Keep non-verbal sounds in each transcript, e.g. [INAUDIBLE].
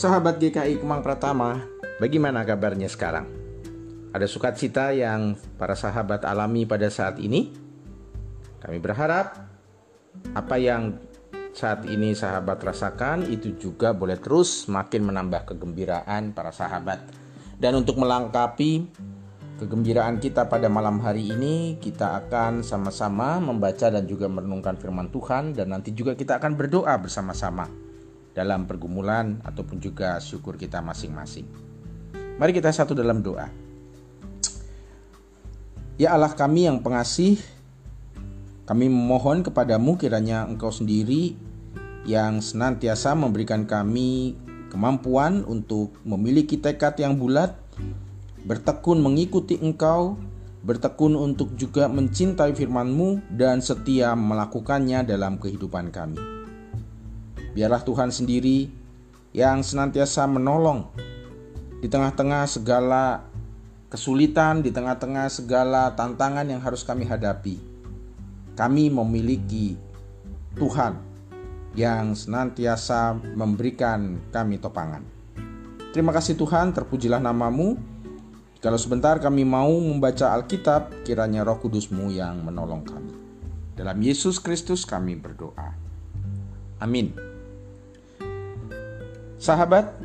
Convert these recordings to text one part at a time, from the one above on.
Sahabat GKI Kemang Pratama, bagaimana kabarnya sekarang? Ada sukacita yang para sahabat alami pada saat ini? Kami berharap apa yang saat ini sahabat rasakan itu juga boleh terus makin menambah kegembiraan para sahabat. Dan untuk melengkapi kegembiraan kita pada malam hari ini, kita akan sama-sama membaca dan juga merenungkan firman Tuhan dan nanti juga kita akan berdoa bersama-sama dalam pergumulan ataupun juga syukur kita masing-masing. Mari kita satu dalam doa. Ya Allah kami yang pengasih, kami memohon kepadamu kiranya Engkau sendiri yang senantiasa memberikan kami kemampuan untuk memiliki tekad yang bulat, bertekun mengikuti Engkau, bertekun untuk juga mencintai firman-Mu dan setia melakukannya dalam kehidupan kami. Biarlah Tuhan sendiri yang senantiasa menolong di tengah-tengah segala kesulitan, di tengah-tengah segala tantangan yang harus kami hadapi. Kami memiliki Tuhan yang senantiasa memberikan kami topangan. Terima kasih Tuhan, terpujilah namamu. Kalau sebentar kami mau membaca Alkitab, kiranya roh kudusmu yang menolong kami. Dalam Yesus Kristus kami berdoa. Amin. Sahabat,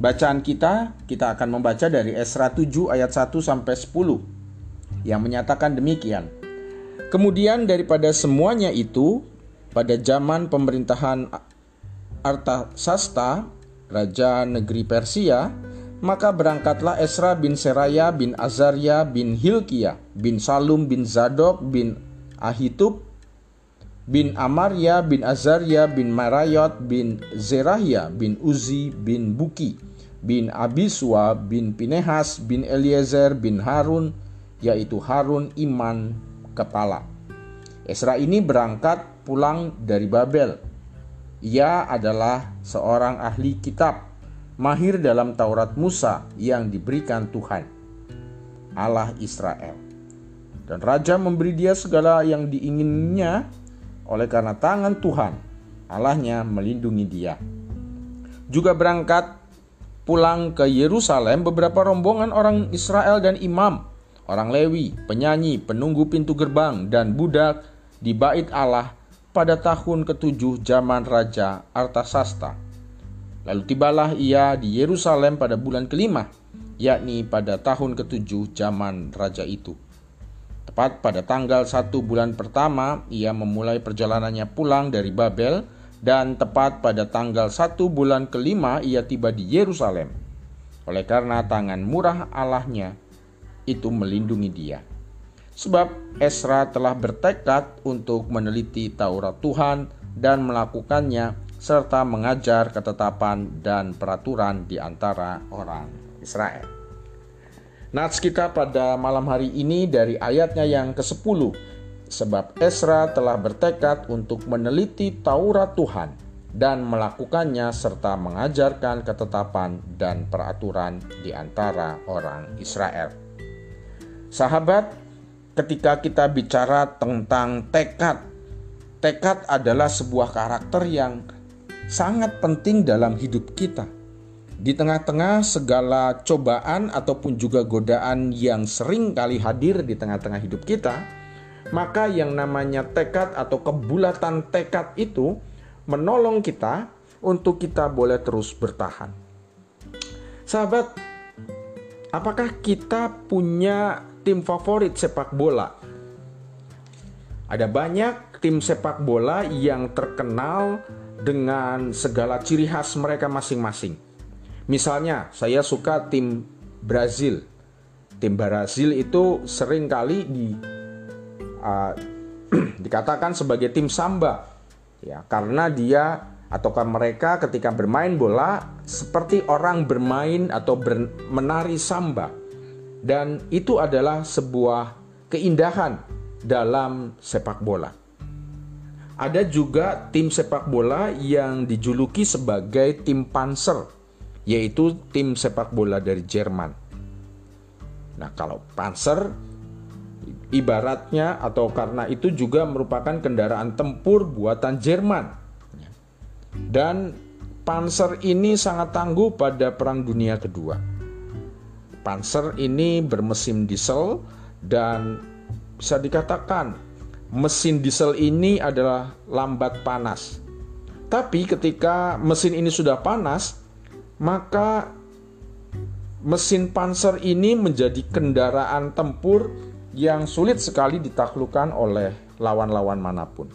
bacaan kita kita akan membaca dari Esra 7 ayat 1 sampai 10 yang menyatakan demikian. Kemudian daripada semuanya itu pada zaman pemerintahan Artasasta, raja negeri Persia, maka berangkatlah Esra bin Seraya bin Azaria bin Hilkia bin Salum bin Zadok bin Ahitub bin Amaria bin Azaria bin Marayot bin Zerahia bin Uzi bin Buki bin Abiswa bin Pinehas bin Eliezer bin Harun yaitu Harun iman kepala. Esra ini berangkat pulang dari Babel. Ia adalah seorang ahli kitab, mahir dalam Taurat Musa yang diberikan Tuhan, Allah Israel. Dan raja memberi dia segala yang diinginnya oleh karena tangan Tuhan Allahnya melindungi dia. Juga berangkat pulang ke Yerusalem beberapa rombongan orang Israel dan imam, orang Lewi, penyanyi, penunggu pintu gerbang, dan budak di bait Allah pada tahun ketujuh zaman Raja Artasasta. Lalu tibalah ia di Yerusalem pada bulan kelima, yakni pada tahun ketujuh zaman Raja itu. Tepat pada tanggal satu bulan pertama, ia memulai perjalanannya pulang dari Babel, dan tepat pada tanggal satu bulan kelima, ia tiba di Yerusalem. Oleh karena tangan murah Allahnya itu melindungi dia. Sebab Esra telah bertekad untuk meneliti Taurat Tuhan dan melakukannya serta mengajar ketetapan dan peraturan di antara orang Israel. Nats kita pada malam hari ini dari ayatnya yang ke-10. Sebab Esra telah bertekad untuk meneliti Taurat Tuhan dan melakukannya serta mengajarkan ketetapan dan peraturan di antara orang Israel. Sahabat, ketika kita bicara tentang tekad, tekad adalah sebuah karakter yang sangat penting dalam hidup kita di tengah-tengah segala cobaan ataupun juga godaan yang sering kali hadir di tengah-tengah hidup kita, maka yang namanya tekad atau kebulatan tekad itu menolong kita untuk kita boleh terus bertahan. Sahabat, apakah kita punya tim favorit sepak bola? Ada banyak tim sepak bola yang terkenal dengan segala ciri khas mereka masing-masing. Misalnya, saya suka tim Brazil. Tim Brazil itu sering kali di uh, [CLEARS THROAT] dikatakan sebagai tim samba, ya karena dia ataukah mereka ketika bermain bola seperti orang bermain atau ber, menari samba, dan itu adalah sebuah keindahan dalam sepak bola. Ada juga tim sepak bola yang dijuluki sebagai tim Panzer yaitu tim sepak bola dari Jerman. Nah, kalau Panzer ibaratnya atau karena itu juga merupakan kendaraan tempur buatan Jerman. Dan Panzer ini sangat tangguh pada Perang Dunia Kedua. Panzer ini bermesin diesel dan bisa dikatakan mesin diesel ini adalah lambat panas. Tapi ketika mesin ini sudah panas, maka mesin panzer ini menjadi kendaraan tempur yang sulit sekali ditaklukkan oleh lawan-lawan mana pun.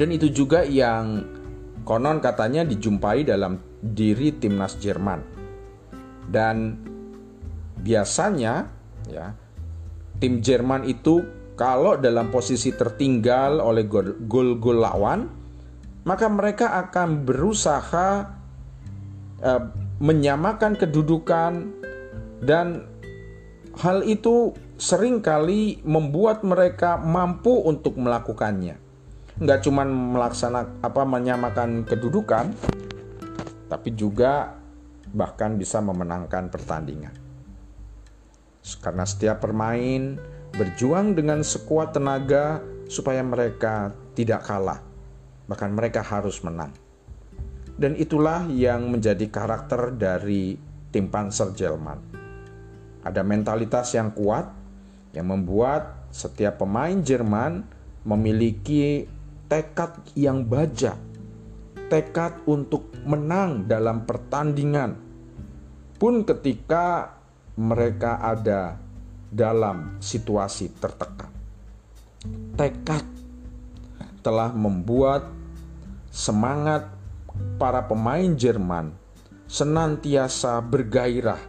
Dan itu juga yang konon katanya dijumpai dalam diri timnas Jerman. Dan biasanya ya tim Jerman itu kalau dalam posisi tertinggal oleh gol-gol lawan, maka mereka akan berusaha eh, menyamakan kedudukan dan hal itu sering kali membuat mereka mampu untuk melakukannya. Nggak cuma melaksanakan apa menyamakan kedudukan, tapi juga bahkan bisa memenangkan pertandingan. Karena setiap permain berjuang dengan sekuat tenaga supaya mereka tidak kalah, bahkan mereka harus menang. Dan itulah yang menjadi karakter dari tim Panzer Jerman. Ada mentalitas yang kuat, yang membuat setiap pemain Jerman memiliki tekad yang baja, tekad untuk menang dalam pertandingan, pun ketika mereka ada dalam situasi tertekan. Tekad telah membuat semangat para pemain Jerman senantiasa bergairah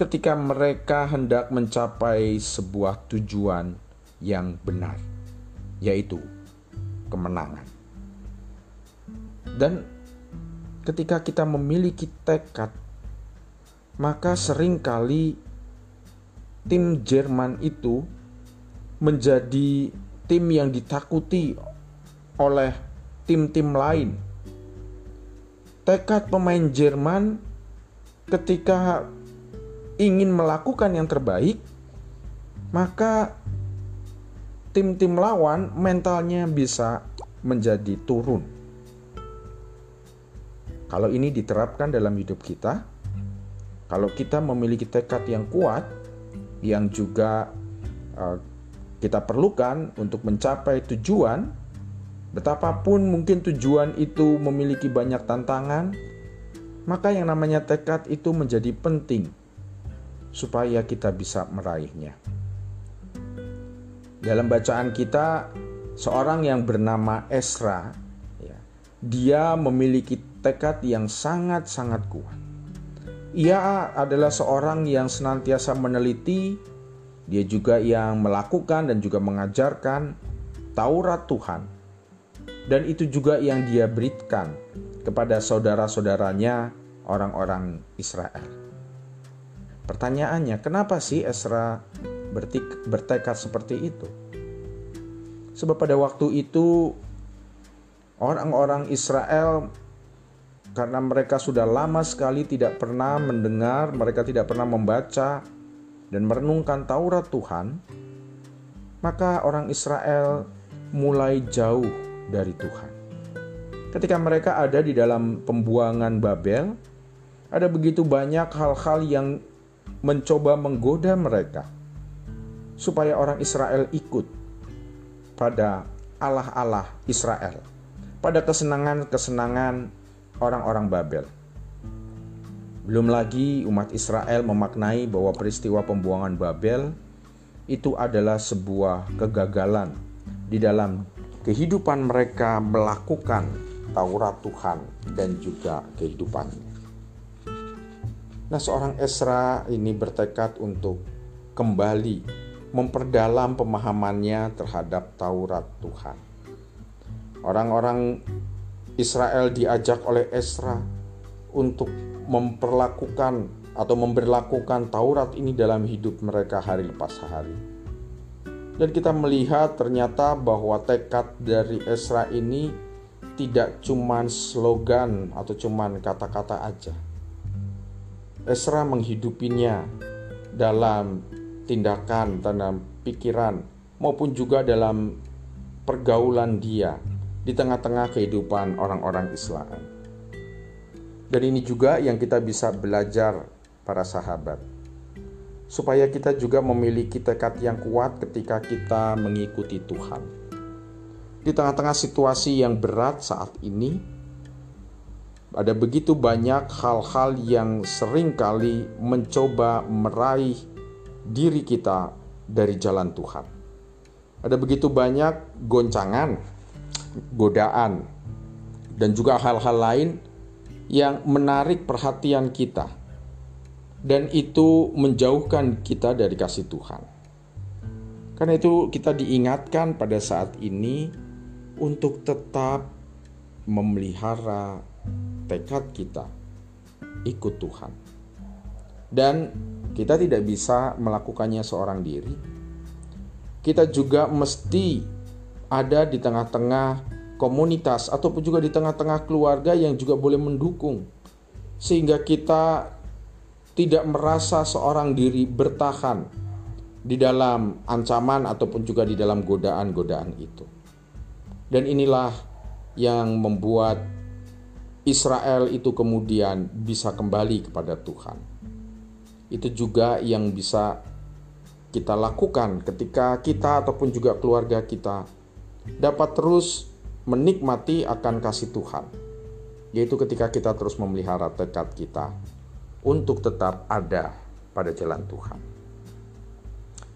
ketika mereka hendak mencapai sebuah tujuan yang benar, yaitu kemenangan. Dan ketika kita memiliki tekad, maka sering kali tim Jerman itu menjadi tim yang ditakuti oleh tim-tim lain. Tekad pemain Jerman ketika ingin melakukan yang terbaik, maka tim-tim lawan mentalnya bisa menjadi turun. Kalau ini diterapkan dalam hidup kita, kalau kita memiliki tekad yang kuat, yang juga uh, kita perlukan untuk mencapai tujuan, betapapun mungkin tujuan itu memiliki banyak tantangan, maka yang namanya tekad itu menjadi penting supaya kita bisa meraihnya. Dalam bacaan kita, seorang yang bernama Esra, ya, dia memiliki tekad yang sangat-sangat kuat. Ia adalah seorang yang senantiasa meneliti, dia juga yang melakukan dan juga mengajarkan Taurat Tuhan. Dan itu juga yang dia berikan kepada saudara-saudaranya orang-orang Israel. Pertanyaannya, kenapa sih Esra bertekad seperti itu? Sebab pada waktu itu orang-orang Israel karena mereka sudah lama sekali tidak pernah mendengar, mereka tidak pernah membaca dan merenungkan Taurat Tuhan, maka orang Israel mulai jauh dari Tuhan. Ketika mereka ada di dalam pembuangan Babel, ada begitu banyak hal-hal yang mencoba menggoda mereka supaya orang Israel ikut pada Allah-Allah Israel, pada kesenangan-kesenangan orang-orang Babel. Belum lagi umat Israel memaknai bahwa peristiwa pembuangan Babel itu adalah sebuah kegagalan di dalam kehidupan mereka melakukan Taurat Tuhan dan juga kehidupannya. Nah, seorang Esra ini bertekad untuk kembali memperdalam pemahamannya terhadap Taurat Tuhan. Orang-orang Israel diajak oleh Esra untuk memperlakukan atau memberlakukan Taurat ini dalam hidup mereka hari lepas hari. Dan kita melihat ternyata bahwa tekad dari Esra ini tidak cuma slogan atau cuma kata-kata aja Esra menghidupinya dalam tindakan, dalam pikiran, maupun juga dalam pergaulan dia di tengah-tengah kehidupan orang-orang Islam. Dan ini juga yang kita bisa belajar para sahabat. Supaya kita juga memiliki tekad yang kuat ketika kita mengikuti Tuhan. Di tengah-tengah situasi yang berat saat ini, ada begitu banyak hal-hal yang sering kali mencoba meraih diri kita dari jalan Tuhan. Ada begitu banyak goncangan, godaan, dan juga hal-hal lain yang menarik perhatian kita, dan itu menjauhkan kita dari kasih Tuhan. Karena itu, kita diingatkan pada saat ini untuk tetap memelihara tekad kita ikut Tuhan, dan kita tidak bisa melakukannya seorang diri. Kita juga mesti ada di tengah-tengah komunitas ataupun juga di tengah-tengah keluarga yang juga boleh mendukung sehingga kita tidak merasa seorang diri bertahan di dalam ancaman ataupun juga di dalam godaan-godaan itu. Dan inilah yang membuat Israel itu kemudian bisa kembali kepada Tuhan. Itu juga yang bisa kita lakukan ketika kita ataupun juga keluarga kita dapat terus menikmati akan kasih Tuhan, yaitu ketika kita terus memelihara tekad kita untuk tetap ada pada jalan Tuhan.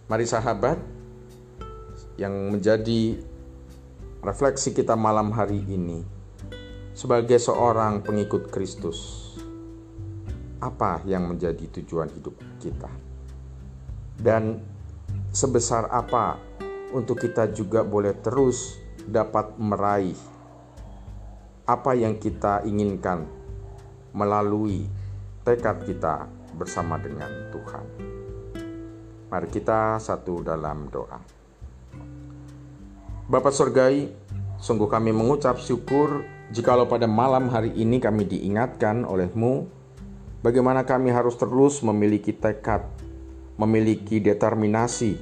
Mari sahabat, yang menjadi refleksi kita malam hari ini sebagai seorang pengikut Kristus. Apa yang menjadi tujuan hidup kita? Dan sebesar apa untuk kita juga boleh terus dapat meraih apa yang kita inginkan melalui tekad kita bersama dengan Tuhan. Mari kita satu dalam doa. Bapak Surgai, sungguh kami mengucap syukur jikalau pada malam hari ini kami diingatkan olehmu bagaimana kami harus terus memiliki tekad, memiliki determinasi,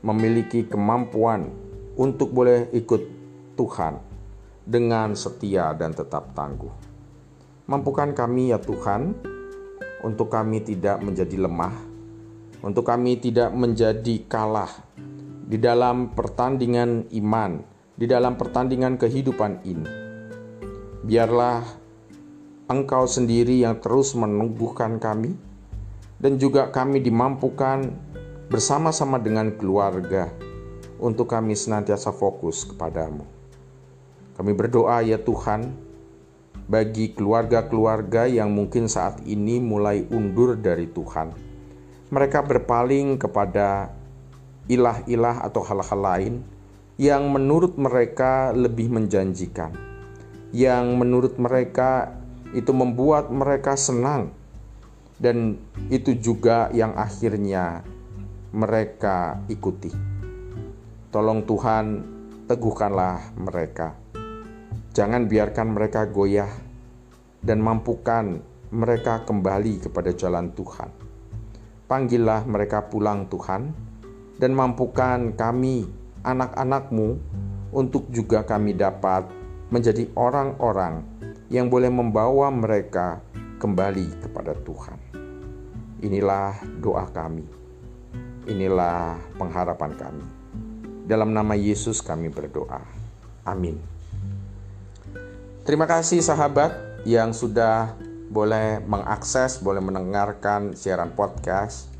memiliki kemampuan untuk boleh ikut Tuhan dengan setia dan tetap tangguh. Mampukan kami ya Tuhan, untuk kami tidak menjadi lemah, untuk kami tidak menjadi kalah di dalam pertandingan iman, di dalam pertandingan kehidupan ini. Biarlah Engkau sendiri yang terus menumbuhkan kami, dan juga kami dimampukan bersama-sama dengan keluarga untuk kami senantiasa fokus kepadamu. Kami berdoa ya Tuhan, bagi keluarga-keluarga yang mungkin saat ini mulai undur dari Tuhan. Mereka berpaling kepada ilah-ilah atau hal-hal lain yang menurut mereka lebih menjanjikan, yang menurut mereka itu membuat mereka senang, dan itu juga yang akhirnya mereka ikuti. Tolong Tuhan, teguhkanlah mereka Jangan biarkan mereka goyah dan mampukan mereka kembali kepada jalan Tuhan. Panggillah mereka pulang Tuhan dan mampukan kami anak-anakmu untuk juga kami dapat menjadi orang-orang yang boleh membawa mereka kembali kepada Tuhan. Inilah doa kami. Inilah pengharapan kami. Dalam nama Yesus kami berdoa. Amin. Terima kasih sahabat yang sudah boleh mengakses, boleh mendengarkan siaran podcast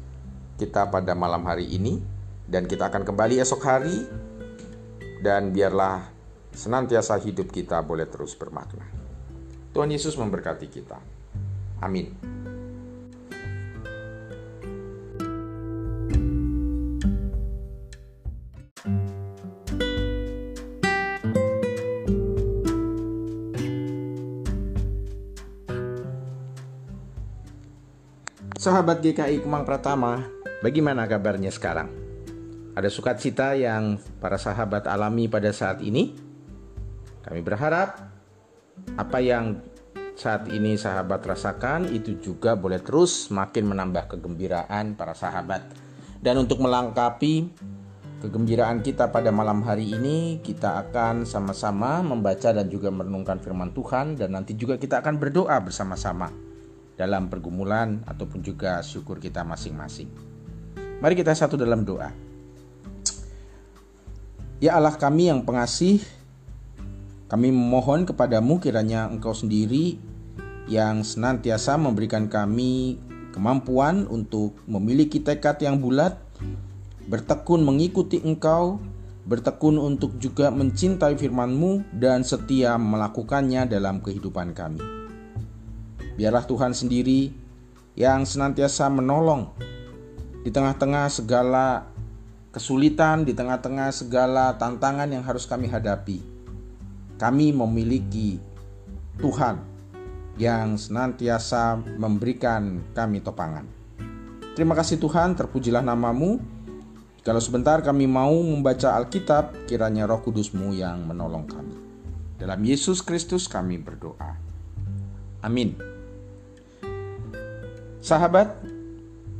kita pada malam hari ini dan kita akan kembali esok hari dan biarlah senantiasa hidup kita boleh terus bermakna. Tuhan Yesus memberkati kita. Amin. Sahabat GKI Kemang Pratama, bagaimana kabarnya sekarang? Ada sukacita yang para sahabat alami pada saat ini? Kami berharap apa yang saat ini sahabat rasakan itu juga boleh terus makin menambah kegembiraan para sahabat. Dan untuk melengkapi kegembiraan kita pada malam hari ini kita akan sama-sama membaca dan juga merenungkan firman Tuhan dan nanti juga kita akan berdoa bersama-sama dalam pergumulan ataupun juga syukur kita masing-masing. Mari kita satu dalam doa. Ya Allah kami yang pengasih, kami memohon kepadamu kiranya Engkau sendiri yang senantiasa memberikan kami kemampuan untuk memiliki tekad yang bulat bertekun mengikuti engkau, bertekun untuk juga mencintai firman-Mu dan setia melakukannya dalam kehidupan kami. Biarlah Tuhan sendiri yang senantiasa menolong di tengah-tengah segala kesulitan, di tengah-tengah segala tantangan yang harus kami hadapi. Kami memiliki Tuhan yang senantiasa memberikan kami topangan. Terima kasih Tuhan, terpujilah namamu. Kalau sebentar kami mau membaca Alkitab, kiranya roh kudusmu yang menolong kami. Dalam Yesus Kristus kami berdoa. Amin. Sahabat,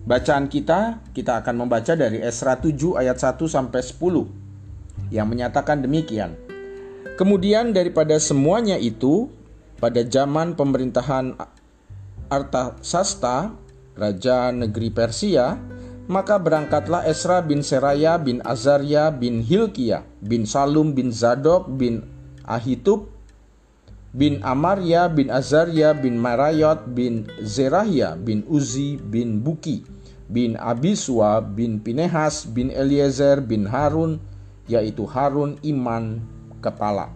bacaan kita, kita akan membaca dari Esra 7 ayat 1 sampai 10 yang menyatakan demikian. Kemudian daripada semuanya itu, pada zaman pemerintahan Artasasta, raja negeri Persia, maka berangkatlah Esra bin Seraya bin Azaria bin Hilkia bin Salum bin Zadok bin Ahitub bin Amaria bin Azaria bin Marayot bin Zerahia bin Uzi bin Buki bin Abiswa bin Pinehas bin Eliezer bin Harun yaitu Harun iman kepala.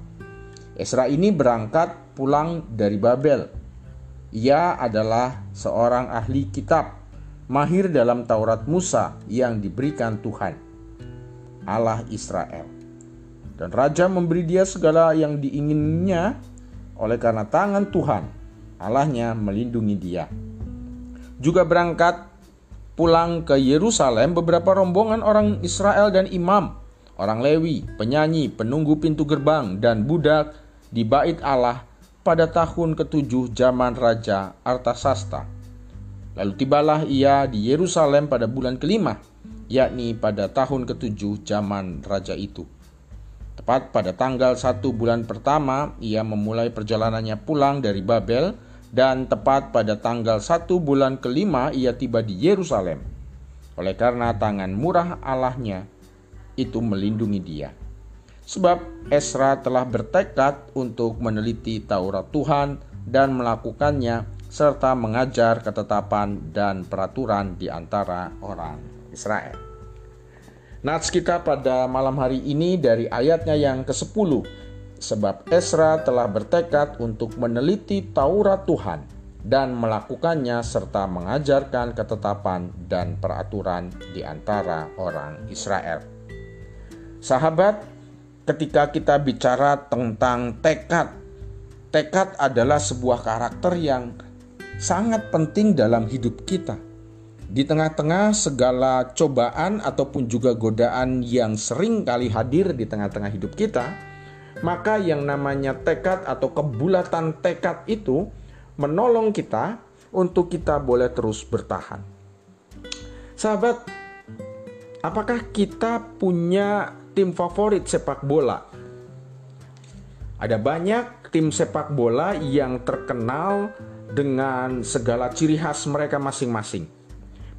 Esra ini berangkat pulang dari Babel. Ia adalah seorang ahli kitab mahir dalam Taurat Musa yang diberikan Tuhan, Allah Israel. Dan raja memberi dia segala yang diinginnya oleh karena tangan Tuhan, Allahnya melindungi dia. Juga berangkat pulang ke Yerusalem beberapa rombongan orang Israel dan imam, orang Lewi, penyanyi, penunggu pintu gerbang, dan budak di bait Allah pada tahun ketujuh zaman Raja Artasasta Lalu tibalah ia di Yerusalem pada bulan kelima, yakni pada tahun ketujuh zaman raja itu. Tepat pada tanggal satu bulan pertama, ia memulai perjalanannya pulang dari Babel, dan tepat pada tanggal satu bulan kelima, ia tiba di Yerusalem. Oleh karena tangan murah Allahnya itu melindungi dia. Sebab Esra telah bertekad untuk meneliti Taurat Tuhan dan melakukannya serta mengajar ketetapan dan peraturan di antara orang Israel. Nats kita pada malam hari ini dari ayatnya yang ke-10 sebab Esra telah bertekad untuk meneliti Taurat Tuhan dan melakukannya serta mengajarkan ketetapan dan peraturan di antara orang Israel. Sahabat, ketika kita bicara tentang tekad, tekad adalah sebuah karakter yang sangat penting dalam hidup kita. Di tengah-tengah segala cobaan ataupun juga godaan yang sering kali hadir di tengah-tengah hidup kita, maka yang namanya tekad atau kebulatan tekad itu menolong kita untuk kita boleh terus bertahan. Sahabat, apakah kita punya tim favorit sepak bola? Ada banyak tim sepak bola yang terkenal dengan segala ciri khas mereka masing-masing.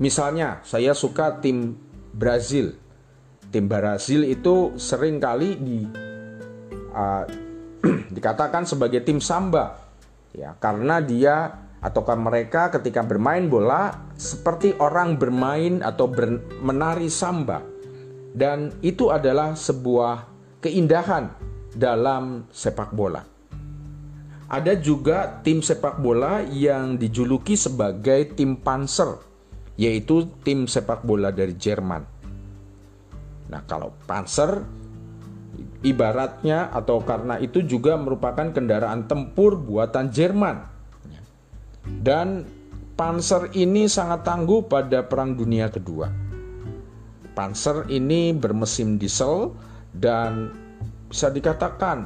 Misalnya, saya suka tim Brazil. Tim Brazil itu sering kali di uh, [CLEARS THROAT] dikatakan sebagai tim samba, ya karena dia ataukah mereka ketika bermain bola seperti orang bermain atau ber, menari samba, dan itu adalah sebuah keindahan dalam sepak bola. Ada juga tim sepak bola yang dijuluki sebagai tim Panzer, yaitu tim sepak bola dari Jerman. Nah, kalau Panzer ibaratnya atau karena itu juga merupakan kendaraan tempur buatan Jerman. Dan Panzer ini sangat tangguh pada Perang Dunia Kedua. Panzer ini bermesin diesel dan bisa dikatakan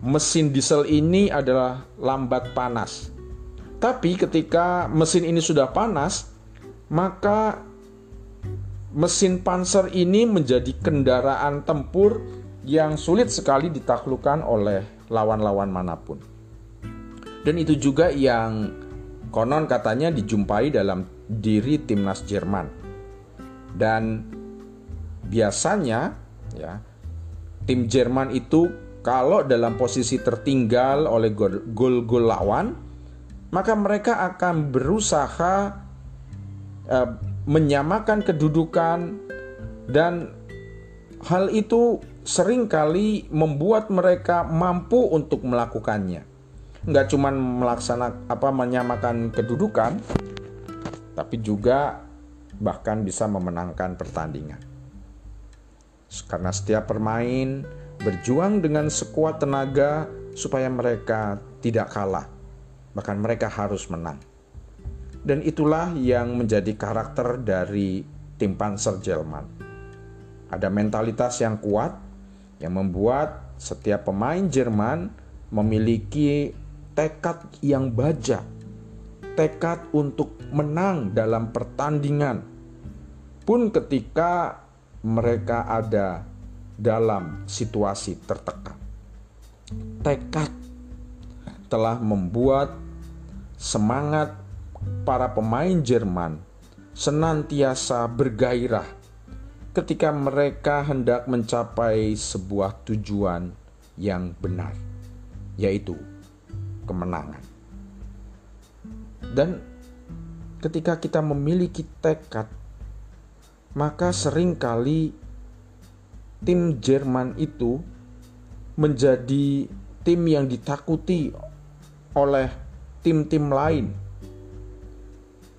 mesin diesel ini adalah lambat panas. Tapi ketika mesin ini sudah panas, maka mesin panser ini menjadi kendaraan tempur yang sulit sekali ditaklukkan oleh lawan-lawan mana pun. Dan itu juga yang konon katanya dijumpai dalam diri timnas Jerman. Dan biasanya ya tim Jerman itu kalau dalam posisi tertinggal oleh gol-gol lawan, maka mereka akan berusaha eh, menyamakan kedudukan dan hal itu sering kali membuat mereka mampu untuk melakukannya. Nggak cuma melaksanakan apa menyamakan kedudukan, tapi juga bahkan bisa memenangkan pertandingan. Karena setiap permain berjuang dengan sekuat tenaga supaya mereka tidak kalah, bahkan mereka harus menang. Dan itulah yang menjadi karakter dari tim Panzer Jerman. Ada mentalitas yang kuat yang membuat setiap pemain Jerman memiliki tekad yang baja, tekad untuk menang dalam pertandingan, pun ketika mereka ada dalam situasi tertekan. Tekad telah membuat semangat para pemain Jerman senantiasa bergairah ketika mereka hendak mencapai sebuah tujuan yang benar, yaitu kemenangan. Dan ketika kita memiliki tekad, maka sering kali tim Jerman itu menjadi tim yang ditakuti oleh tim-tim lain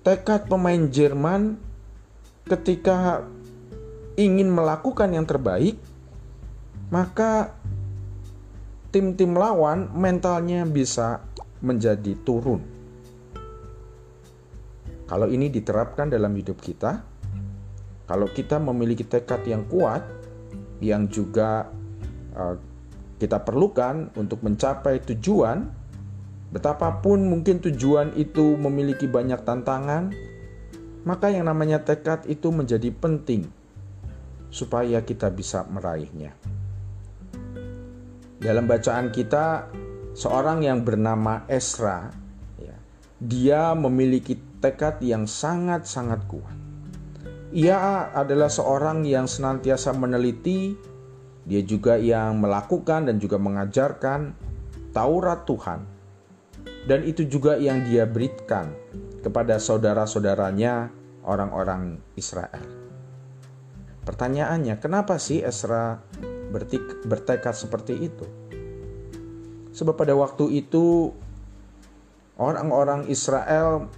tekad pemain Jerman ketika ingin melakukan yang terbaik, maka tim-tim lawan mentalnya bisa menjadi turun. Kalau ini diterapkan dalam hidup kita, kalau kita memiliki tekad yang kuat, yang juga uh, kita perlukan untuk mencapai tujuan, Betapapun mungkin tujuan itu memiliki banyak tantangan, maka yang namanya tekad itu menjadi penting supaya kita bisa meraihnya. Dalam bacaan kita, seorang yang bernama Esra, ya, dia memiliki tekad yang sangat-sangat kuat. Ia adalah seorang yang senantiasa meneliti, dia juga yang melakukan dan juga mengajarkan Taurat Tuhan dan itu juga yang dia berikan kepada saudara-saudaranya orang-orang Israel. Pertanyaannya, kenapa sih Esra bertekad seperti itu? Sebab pada waktu itu orang-orang Israel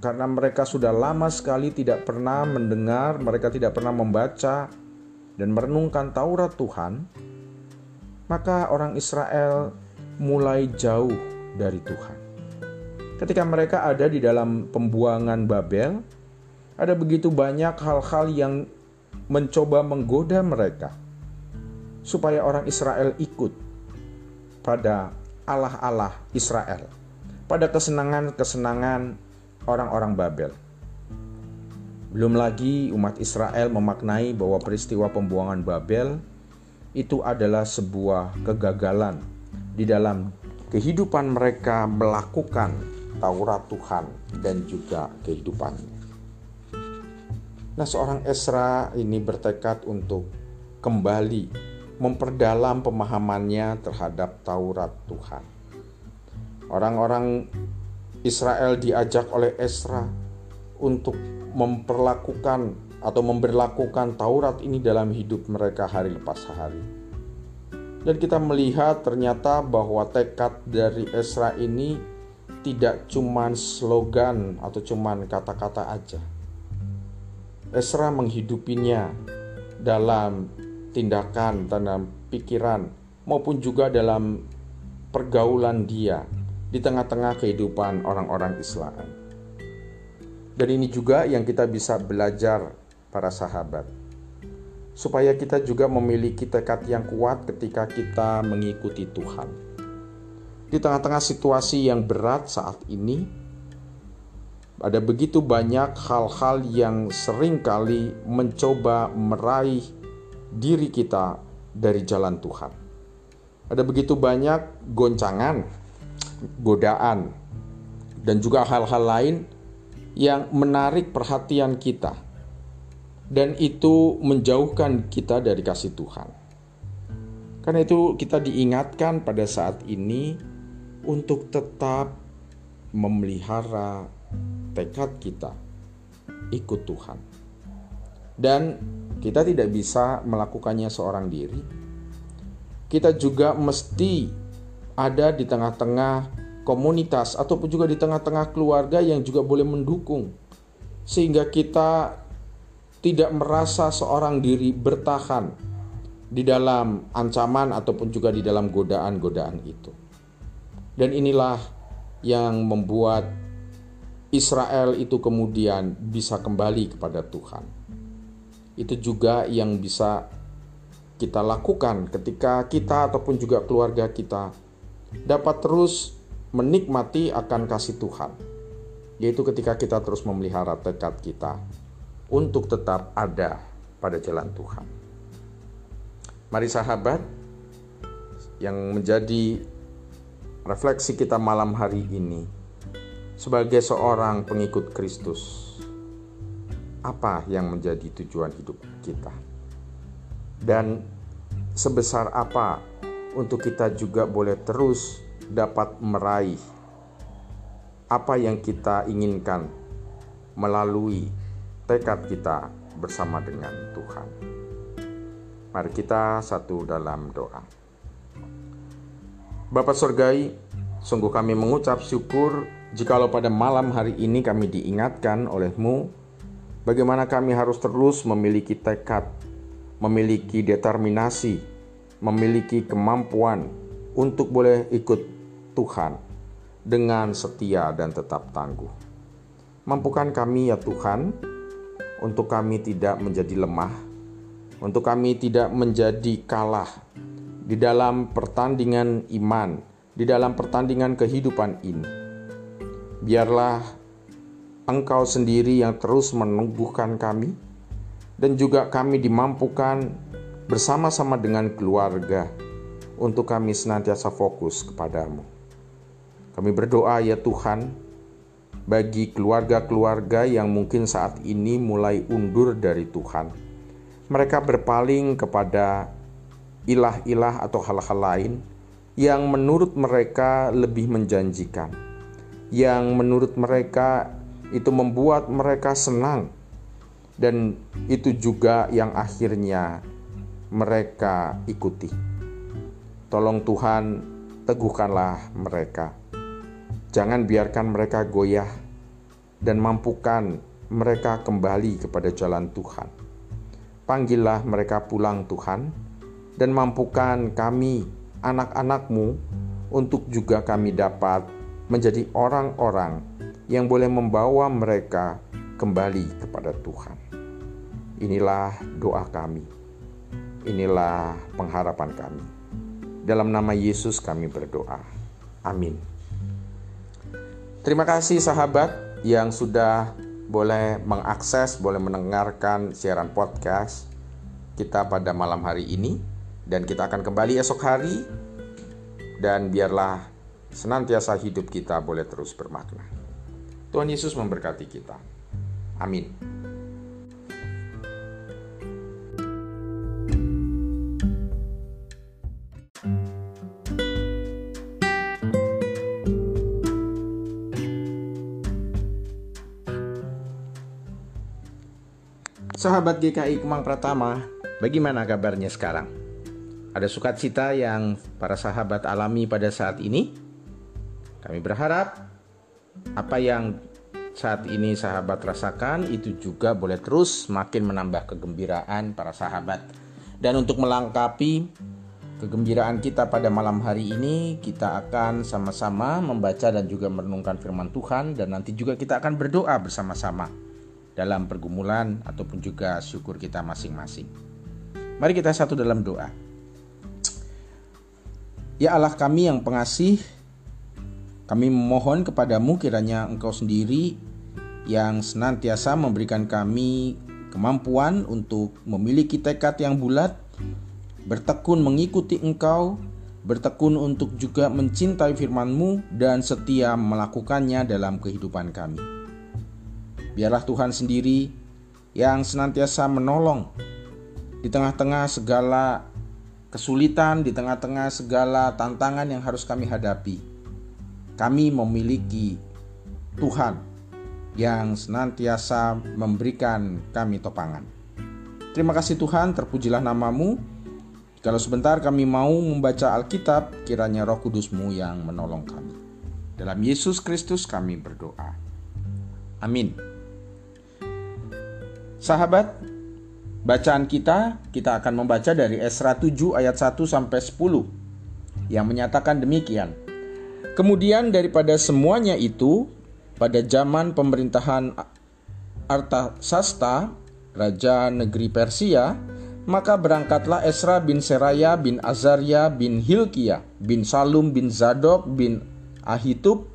karena mereka sudah lama sekali tidak pernah mendengar, mereka tidak pernah membaca dan merenungkan Taurat Tuhan, maka orang Israel mulai jauh dari Tuhan. Ketika mereka ada di dalam pembuangan Babel, ada begitu banyak hal-hal yang mencoba menggoda mereka supaya orang Israel ikut pada Allah-Allah Israel, pada kesenangan-kesenangan orang-orang Babel. Belum lagi umat Israel memaknai bahwa peristiwa pembuangan Babel itu adalah sebuah kegagalan di dalam kehidupan mereka melakukan Taurat Tuhan dan juga kehidupannya. Nah, seorang Esra ini bertekad untuk kembali memperdalam pemahamannya terhadap Taurat Tuhan. Orang-orang Israel diajak oleh Esra untuk memperlakukan atau memberlakukan Taurat ini dalam hidup mereka hari lepas hari dan kita melihat ternyata bahwa tekad dari Esra ini tidak cuma slogan atau cuma kata-kata aja. Esra menghidupinya dalam tindakan, dalam pikiran, maupun juga dalam pergaulan dia di tengah-tengah kehidupan orang-orang Islam. Dan ini juga yang kita bisa belajar para sahabat supaya kita juga memiliki tekad yang kuat ketika kita mengikuti Tuhan. Di tengah-tengah situasi yang berat saat ini, Ada begitu banyak hal-hal yang sering kali mencoba meraih diri kita dari jalan Tuhan. Ada begitu banyak goncangan, godaan, dan juga hal-hal lain yang menarik perhatian kita, dan itu menjauhkan kita dari kasih Tuhan. Karena itu, kita diingatkan pada saat ini untuk tetap memelihara tekad kita ikut Tuhan. Dan kita tidak bisa melakukannya seorang diri. Kita juga mesti ada di tengah-tengah komunitas ataupun juga di tengah-tengah keluarga yang juga boleh mendukung. Sehingga kita tidak merasa seorang diri bertahan di dalam ancaman ataupun juga di dalam godaan-godaan itu. Dan inilah yang membuat Israel itu kemudian bisa kembali kepada Tuhan. Itu juga yang bisa kita lakukan ketika kita ataupun juga keluarga kita dapat terus menikmati akan kasih Tuhan, yaitu ketika kita terus memelihara tekad kita untuk tetap ada pada jalan Tuhan. Mari sahabat, yang menjadi refleksi kita malam hari ini sebagai seorang pengikut Kristus, apa yang menjadi tujuan hidup kita, dan sebesar apa untuk kita juga boleh terus dapat meraih apa yang kita inginkan melalui tekad kita bersama dengan Tuhan. Mari kita satu dalam doa. Bapak Surgai, sungguh kami mengucap syukur Jikalau pada malam hari ini kami diingatkan olehmu, bagaimana kami harus terus memiliki tekad, memiliki determinasi, memiliki kemampuan untuk boleh ikut Tuhan dengan setia dan tetap tangguh. Mampukan kami ya Tuhan, untuk kami tidak menjadi lemah, untuk kami tidak menjadi kalah di dalam pertandingan iman, di dalam pertandingan kehidupan ini biarlah Engkau sendiri yang terus menumbuhkan kami, dan juga kami dimampukan bersama-sama dengan keluarga untuk kami senantiasa fokus kepadamu. Kami berdoa ya Tuhan, bagi keluarga-keluarga yang mungkin saat ini mulai undur dari Tuhan. Mereka berpaling kepada ilah-ilah atau hal-hal lain yang menurut mereka lebih menjanjikan yang menurut mereka itu membuat mereka senang, dan itu juga yang akhirnya mereka ikuti. Tolong Tuhan, teguhkanlah mereka. Jangan biarkan mereka goyah dan mampukan mereka kembali kepada jalan Tuhan. Panggillah mereka pulang Tuhan dan mampukan kami, anak-anakmu, untuk juga kami dapat menjadi orang-orang yang boleh membawa mereka kembali kepada Tuhan. Inilah doa kami. Inilah pengharapan kami. Dalam nama Yesus kami berdoa. Amin. Terima kasih sahabat yang sudah boleh mengakses, boleh mendengarkan siaran podcast kita pada malam hari ini dan kita akan kembali esok hari dan biarlah senantiasa hidup kita boleh terus bermakna. Tuhan Yesus memberkati kita. Amin. Sahabat GKI Kemang Pratama, bagaimana kabarnya sekarang? Ada sukacita yang para sahabat alami pada saat ini? Kami berharap apa yang saat ini sahabat rasakan itu juga boleh terus makin menambah kegembiraan para sahabat. Dan untuk melengkapi kegembiraan kita pada malam hari ini, kita akan sama-sama membaca dan juga merenungkan firman Tuhan dan nanti juga kita akan berdoa bersama-sama dalam pergumulan ataupun juga syukur kita masing-masing. Mari kita satu dalam doa. Ya Allah kami yang pengasih, kami memohon kepadamu kiranya engkau sendiri yang senantiasa memberikan kami kemampuan untuk memiliki tekad yang bulat, bertekun mengikuti Engkau, bertekun untuk juga mencintai firman-Mu dan setia melakukannya dalam kehidupan kami. Biarlah Tuhan sendiri yang senantiasa menolong di tengah-tengah segala kesulitan, di tengah-tengah segala tantangan yang harus kami hadapi. Kami memiliki Tuhan yang senantiasa memberikan kami topangan. Terima kasih Tuhan, terpujilah namamu. Kalau sebentar kami mau membaca Alkitab, kiranya roh kudusmu yang menolong kami. Dalam Yesus Kristus kami berdoa. Amin. Sahabat, bacaan kita, kita akan membaca dari Esra 7 ayat 1 sampai 10 yang menyatakan demikian. Kemudian daripada semuanya itu, pada zaman pemerintahan Artasasta, raja negeri Persia, maka berangkatlah Esra bin Seraya bin Azaria bin Hilkia bin Salum bin Zadok bin Ahitub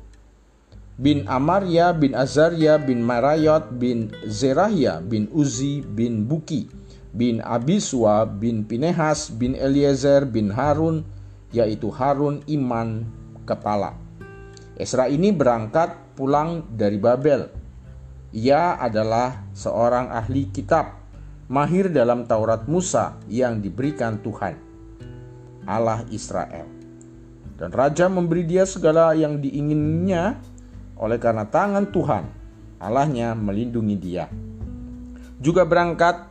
bin Amaria bin Azaria bin Marayot bin Zerahia bin Uzi bin Buki bin Abiswa bin Pinehas bin Eliezer bin Harun yaitu Harun iman kepala. Esra ini berangkat pulang dari Babel. Ia adalah seorang ahli kitab, mahir dalam Taurat Musa yang diberikan Tuhan, Allah Israel. Dan raja memberi dia segala yang diinginnya oleh karena tangan Tuhan, Allahnya melindungi dia. Juga berangkat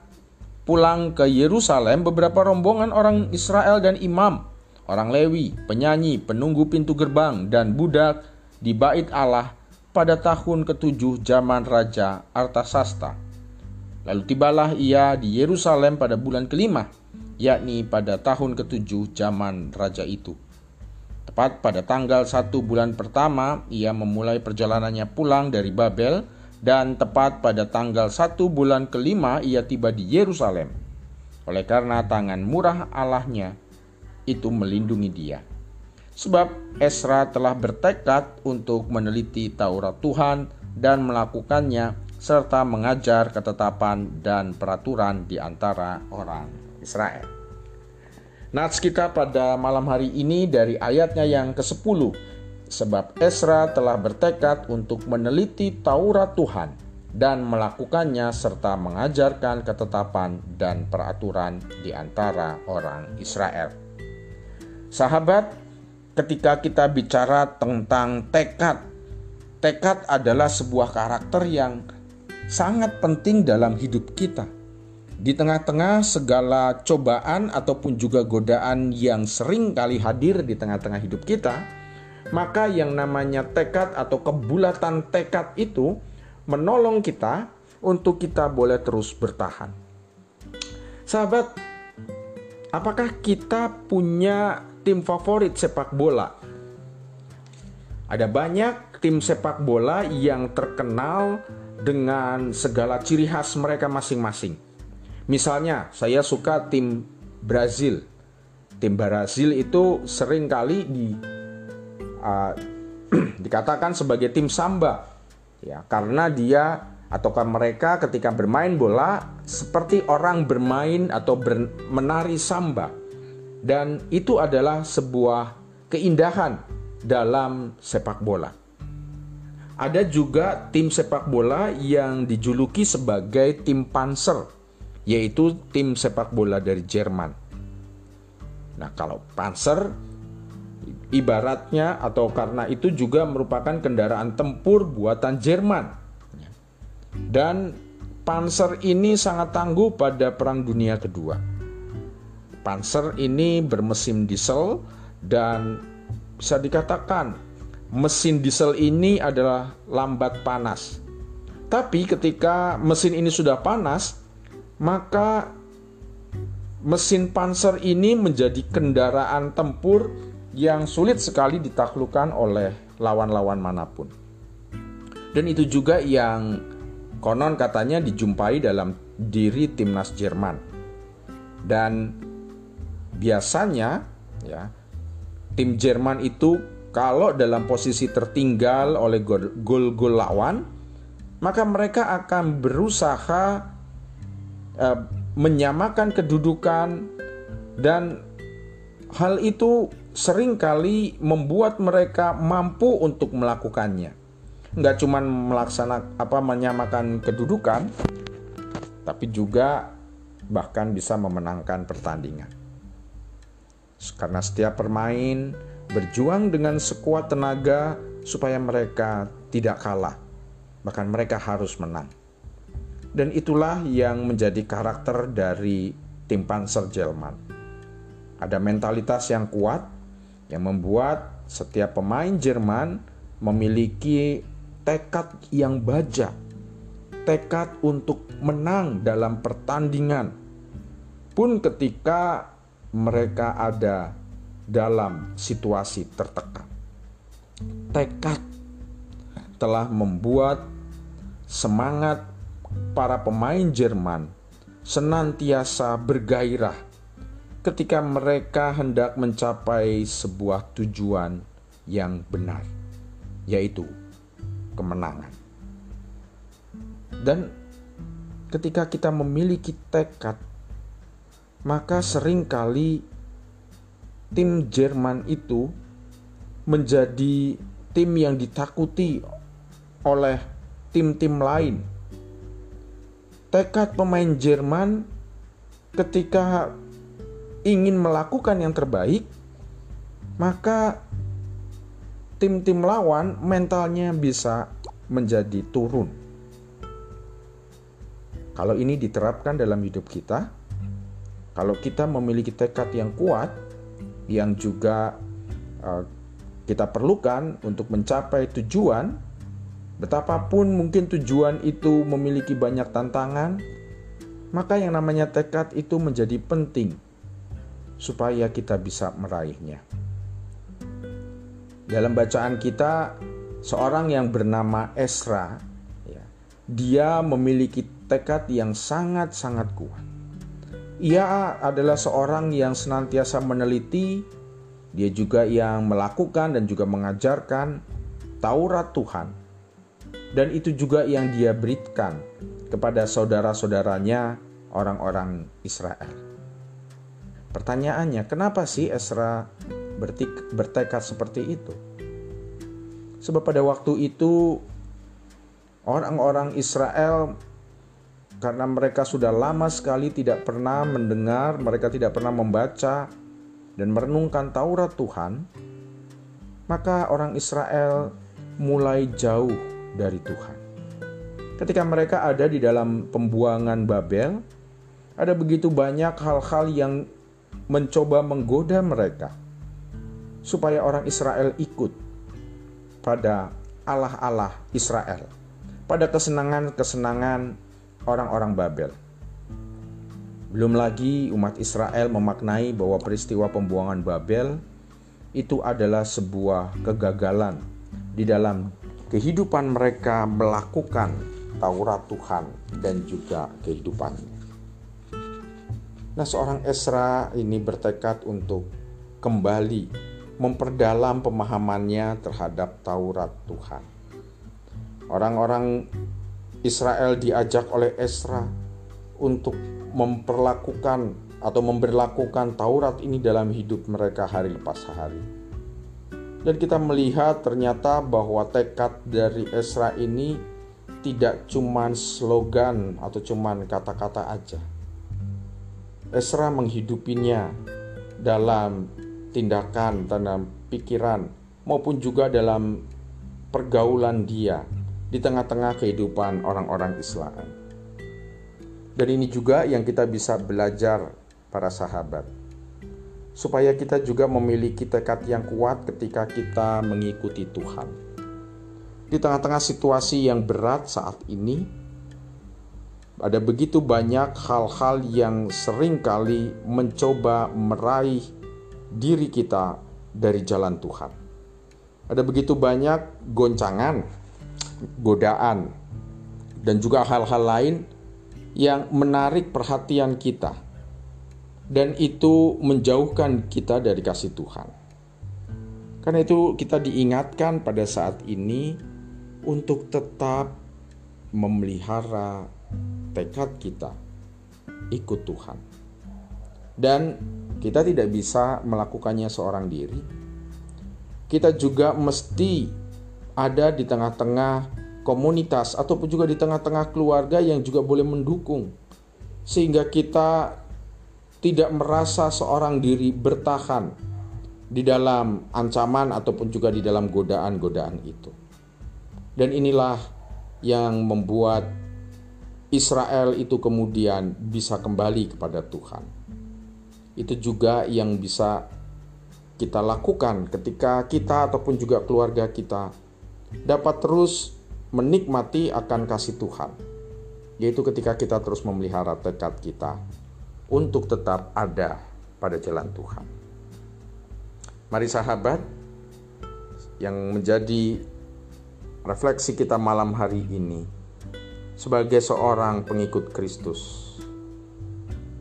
pulang ke Yerusalem beberapa rombongan orang Israel dan imam, orang Lewi, penyanyi, penunggu pintu gerbang, dan budak di bait Allah pada tahun ketujuh zaman Raja Artasasta. Lalu tibalah ia di Yerusalem pada bulan kelima, yakni pada tahun ketujuh zaman Raja itu. Tepat pada tanggal satu bulan pertama, ia memulai perjalanannya pulang dari Babel, dan tepat pada tanggal satu bulan kelima ia tiba di Yerusalem. Oleh karena tangan murah Allahnya itu melindungi dia. Sebab Esra telah bertekad untuk meneliti Taurat Tuhan dan melakukannya serta mengajar ketetapan dan peraturan di antara orang Israel. Nats kita pada malam hari ini dari ayatnya yang ke-10 sebab Esra telah bertekad untuk meneliti Taurat Tuhan dan melakukannya serta mengajarkan ketetapan dan peraturan di antara orang Israel. Sahabat, ketika kita bicara tentang tekad, tekad adalah sebuah karakter yang sangat penting dalam hidup kita. Di tengah-tengah segala cobaan ataupun juga godaan yang sering kali hadir di tengah-tengah hidup kita, maka yang namanya tekad atau kebulatan tekad itu menolong kita untuk kita boleh terus bertahan. Sahabat, apakah kita punya tim favorit sepak bola. Ada banyak tim sepak bola yang terkenal dengan segala ciri khas mereka masing-masing. Misalnya, saya suka tim Brazil. Tim Brazil itu sering kali di uh, [CLEARS THROAT] dikatakan sebagai tim samba, ya karena dia ataukah mereka ketika bermain bola seperti orang bermain atau ber, menari samba dan itu adalah sebuah keindahan dalam sepak bola. Ada juga tim sepak bola yang dijuluki sebagai tim Panzer, yaitu tim sepak bola dari Jerman. Nah, kalau Panzer ibaratnya atau karena itu juga merupakan kendaraan tempur buatan Jerman. Dan Panzer ini sangat tangguh pada Perang Dunia Kedua Panzer ini bermesin diesel dan bisa dikatakan mesin diesel ini adalah lambat panas. Tapi ketika mesin ini sudah panas, maka mesin Panzer ini menjadi kendaraan tempur yang sulit sekali ditaklukkan oleh lawan-lawan mana pun. Dan itu juga yang konon katanya dijumpai dalam diri timnas Jerman. Dan biasanya ya tim Jerman itu kalau dalam posisi tertinggal oleh gol-gol lawan maka mereka akan berusaha uh, menyamakan kedudukan dan hal itu sering kali membuat mereka mampu untuk melakukannya. Nggak cuma melaksanakan apa menyamakan kedudukan, tapi juga bahkan bisa memenangkan pertandingan. Karena setiap permain berjuang dengan sekuat tenaga supaya mereka tidak kalah. Bahkan mereka harus menang. Dan itulah yang menjadi karakter dari tim Panzer Jerman. Ada mentalitas yang kuat yang membuat setiap pemain Jerman memiliki tekad yang baja, tekad untuk menang dalam pertandingan, pun ketika mereka ada dalam situasi tertekan. Tekad telah membuat semangat para pemain Jerman senantiasa bergairah ketika mereka hendak mencapai sebuah tujuan yang benar, yaitu kemenangan. Dan ketika kita memiliki tekad, maka sering kali tim Jerman itu menjadi tim yang ditakuti oleh tim-tim lain. Tekad pemain Jerman ketika ingin melakukan yang terbaik, maka tim-tim lawan mentalnya bisa menjadi turun. Kalau ini diterapkan dalam hidup kita, kalau kita memiliki tekad yang kuat, yang juga uh, kita perlukan untuk mencapai tujuan, betapapun mungkin tujuan itu memiliki banyak tantangan, maka yang namanya tekad itu menjadi penting supaya kita bisa meraihnya. Dalam bacaan kita, seorang yang bernama Esra, ya, dia memiliki tekad yang sangat-sangat kuat. Ia adalah seorang yang senantiasa meneliti, dia juga yang melakukan dan juga mengajarkan Taurat Tuhan. Dan itu juga yang dia berikan kepada saudara-saudaranya orang-orang Israel. Pertanyaannya, kenapa sih Esra bertekad seperti itu? Sebab pada waktu itu orang-orang Israel karena mereka sudah lama sekali tidak pernah mendengar, mereka tidak pernah membaca dan merenungkan Taurat Tuhan, maka orang Israel mulai jauh dari Tuhan. Ketika mereka ada di dalam pembuangan Babel, ada begitu banyak hal-hal yang mencoba menggoda mereka supaya orang Israel ikut pada Allah-Allah Israel, pada kesenangan-kesenangan orang-orang Babel. Belum lagi umat Israel memaknai bahwa peristiwa pembuangan Babel itu adalah sebuah kegagalan di dalam kehidupan mereka melakukan Taurat Tuhan dan juga kehidupannya. Nah, seorang Esra ini bertekad untuk kembali memperdalam pemahamannya terhadap Taurat Tuhan. Orang-orang Israel diajak oleh Esra untuk memperlakukan atau memberlakukan Taurat ini dalam hidup mereka hari lepas hari. Dan kita melihat ternyata bahwa tekad dari Esra ini tidak cuma slogan atau cuma kata-kata aja Esra menghidupinya dalam tindakan, dalam pikiran, maupun juga dalam pergaulan dia di tengah-tengah kehidupan orang-orang Islam. Dan ini juga yang kita bisa belajar para sahabat. Supaya kita juga memiliki tekad yang kuat ketika kita mengikuti Tuhan. Di tengah-tengah situasi yang berat saat ini, ada begitu banyak hal-hal yang sering kali mencoba meraih diri kita dari jalan Tuhan. Ada begitu banyak goncangan, godaan, dan juga hal-hal lain yang menarik perhatian kita, dan itu menjauhkan kita dari kasih Tuhan. Karena itu, kita diingatkan pada saat ini untuk tetap memelihara tekad kita ikut Tuhan. Dan kita tidak bisa melakukannya seorang diri. Kita juga mesti ada di tengah-tengah komunitas ataupun juga di tengah-tengah keluarga yang juga boleh mendukung sehingga kita tidak merasa seorang diri bertahan di dalam ancaman ataupun juga di dalam godaan-godaan itu. Dan inilah yang membuat Israel itu kemudian bisa kembali kepada Tuhan. Itu juga yang bisa kita lakukan ketika kita ataupun juga keluarga kita dapat terus menikmati akan kasih Tuhan, yaitu ketika kita terus memelihara tekad kita untuk tetap ada pada jalan Tuhan. Mari sahabat, yang menjadi refleksi kita malam hari ini sebagai seorang pengikut Kristus.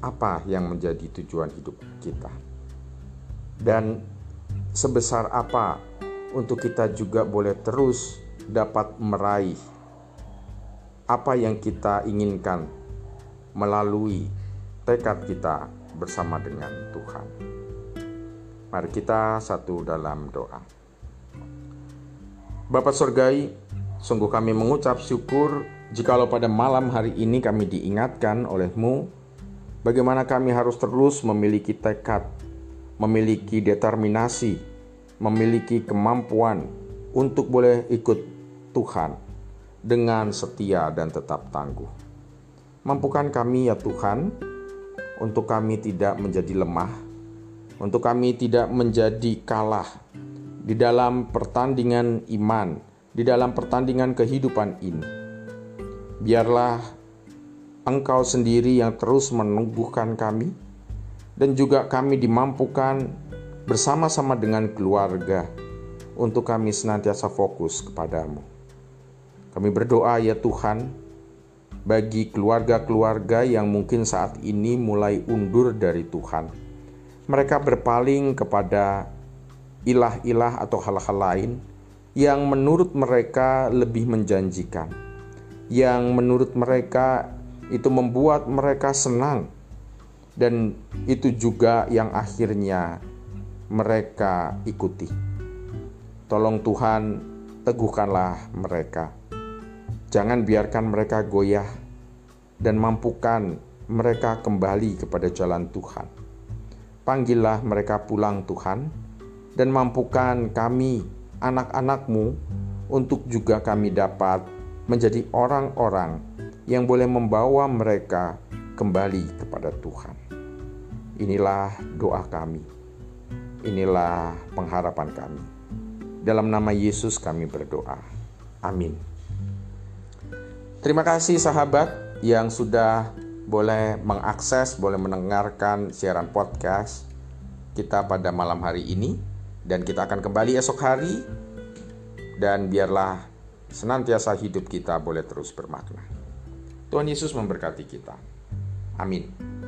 Apa yang menjadi tujuan hidup kita? Dan sebesar apa untuk kita juga boleh terus dapat meraih apa yang kita inginkan melalui tekad kita bersama dengan Tuhan. Mari kita satu dalam doa. Bapak Surgai, sungguh kami mengucap syukur jikalau pada malam hari ini kami diingatkan olehmu bagaimana kami harus terus memiliki tekad, memiliki determinasi, memiliki kemampuan untuk boleh ikut Tuhan dengan setia dan tetap tangguh. Mampukan kami ya Tuhan untuk kami tidak menjadi lemah, untuk kami tidak menjadi kalah di dalam pertandingan iman, di dalam pertandingan kehidupan ini. Biarlah Engkau sendiri yang terus menumbuhkan kami, dan juga kami dimampukan bersama-sama dengan keluarga untuk kami senantiasa fokus kepadamu. Kami berdoa ya Tuhan, bagi keluarga-keluarga yang mungkin saat ini mulai undur dari Tuhan. Mereka berpaling kepada ilah-ilah atau hal-hal lain yang menurut mereka lebih menjanjikan, yang menurut mereka itu membuat mereka senang, dan itu juga yang akhirnya mereka ikuti. Tolong Tuhan, teguhkanlah mereka Jangan biarkan mereka goyah dan mampukan mereka kembali kepada jalan Tuhan. Panggillah mereka pulang Tuhan dan mampukan kami anak-anakmu untuk juga kami dapat menjadi orang-orang yang boleh membawa mereka kembali kepada Tuhan. Inilah doa kami. Inilah pengharapan kami. Dalam nama Yesus kami berdoa. Amin. Terima kasih sahabat yang sudah boleh mengakses, boleh mendengarkan siaran podcast kita pada malam hari ini dan kita akan kembali esok hari dan biarlah senantiasa hidup kita boleh terus bermakna. Tuhan Yesus memberkati kita. Amin.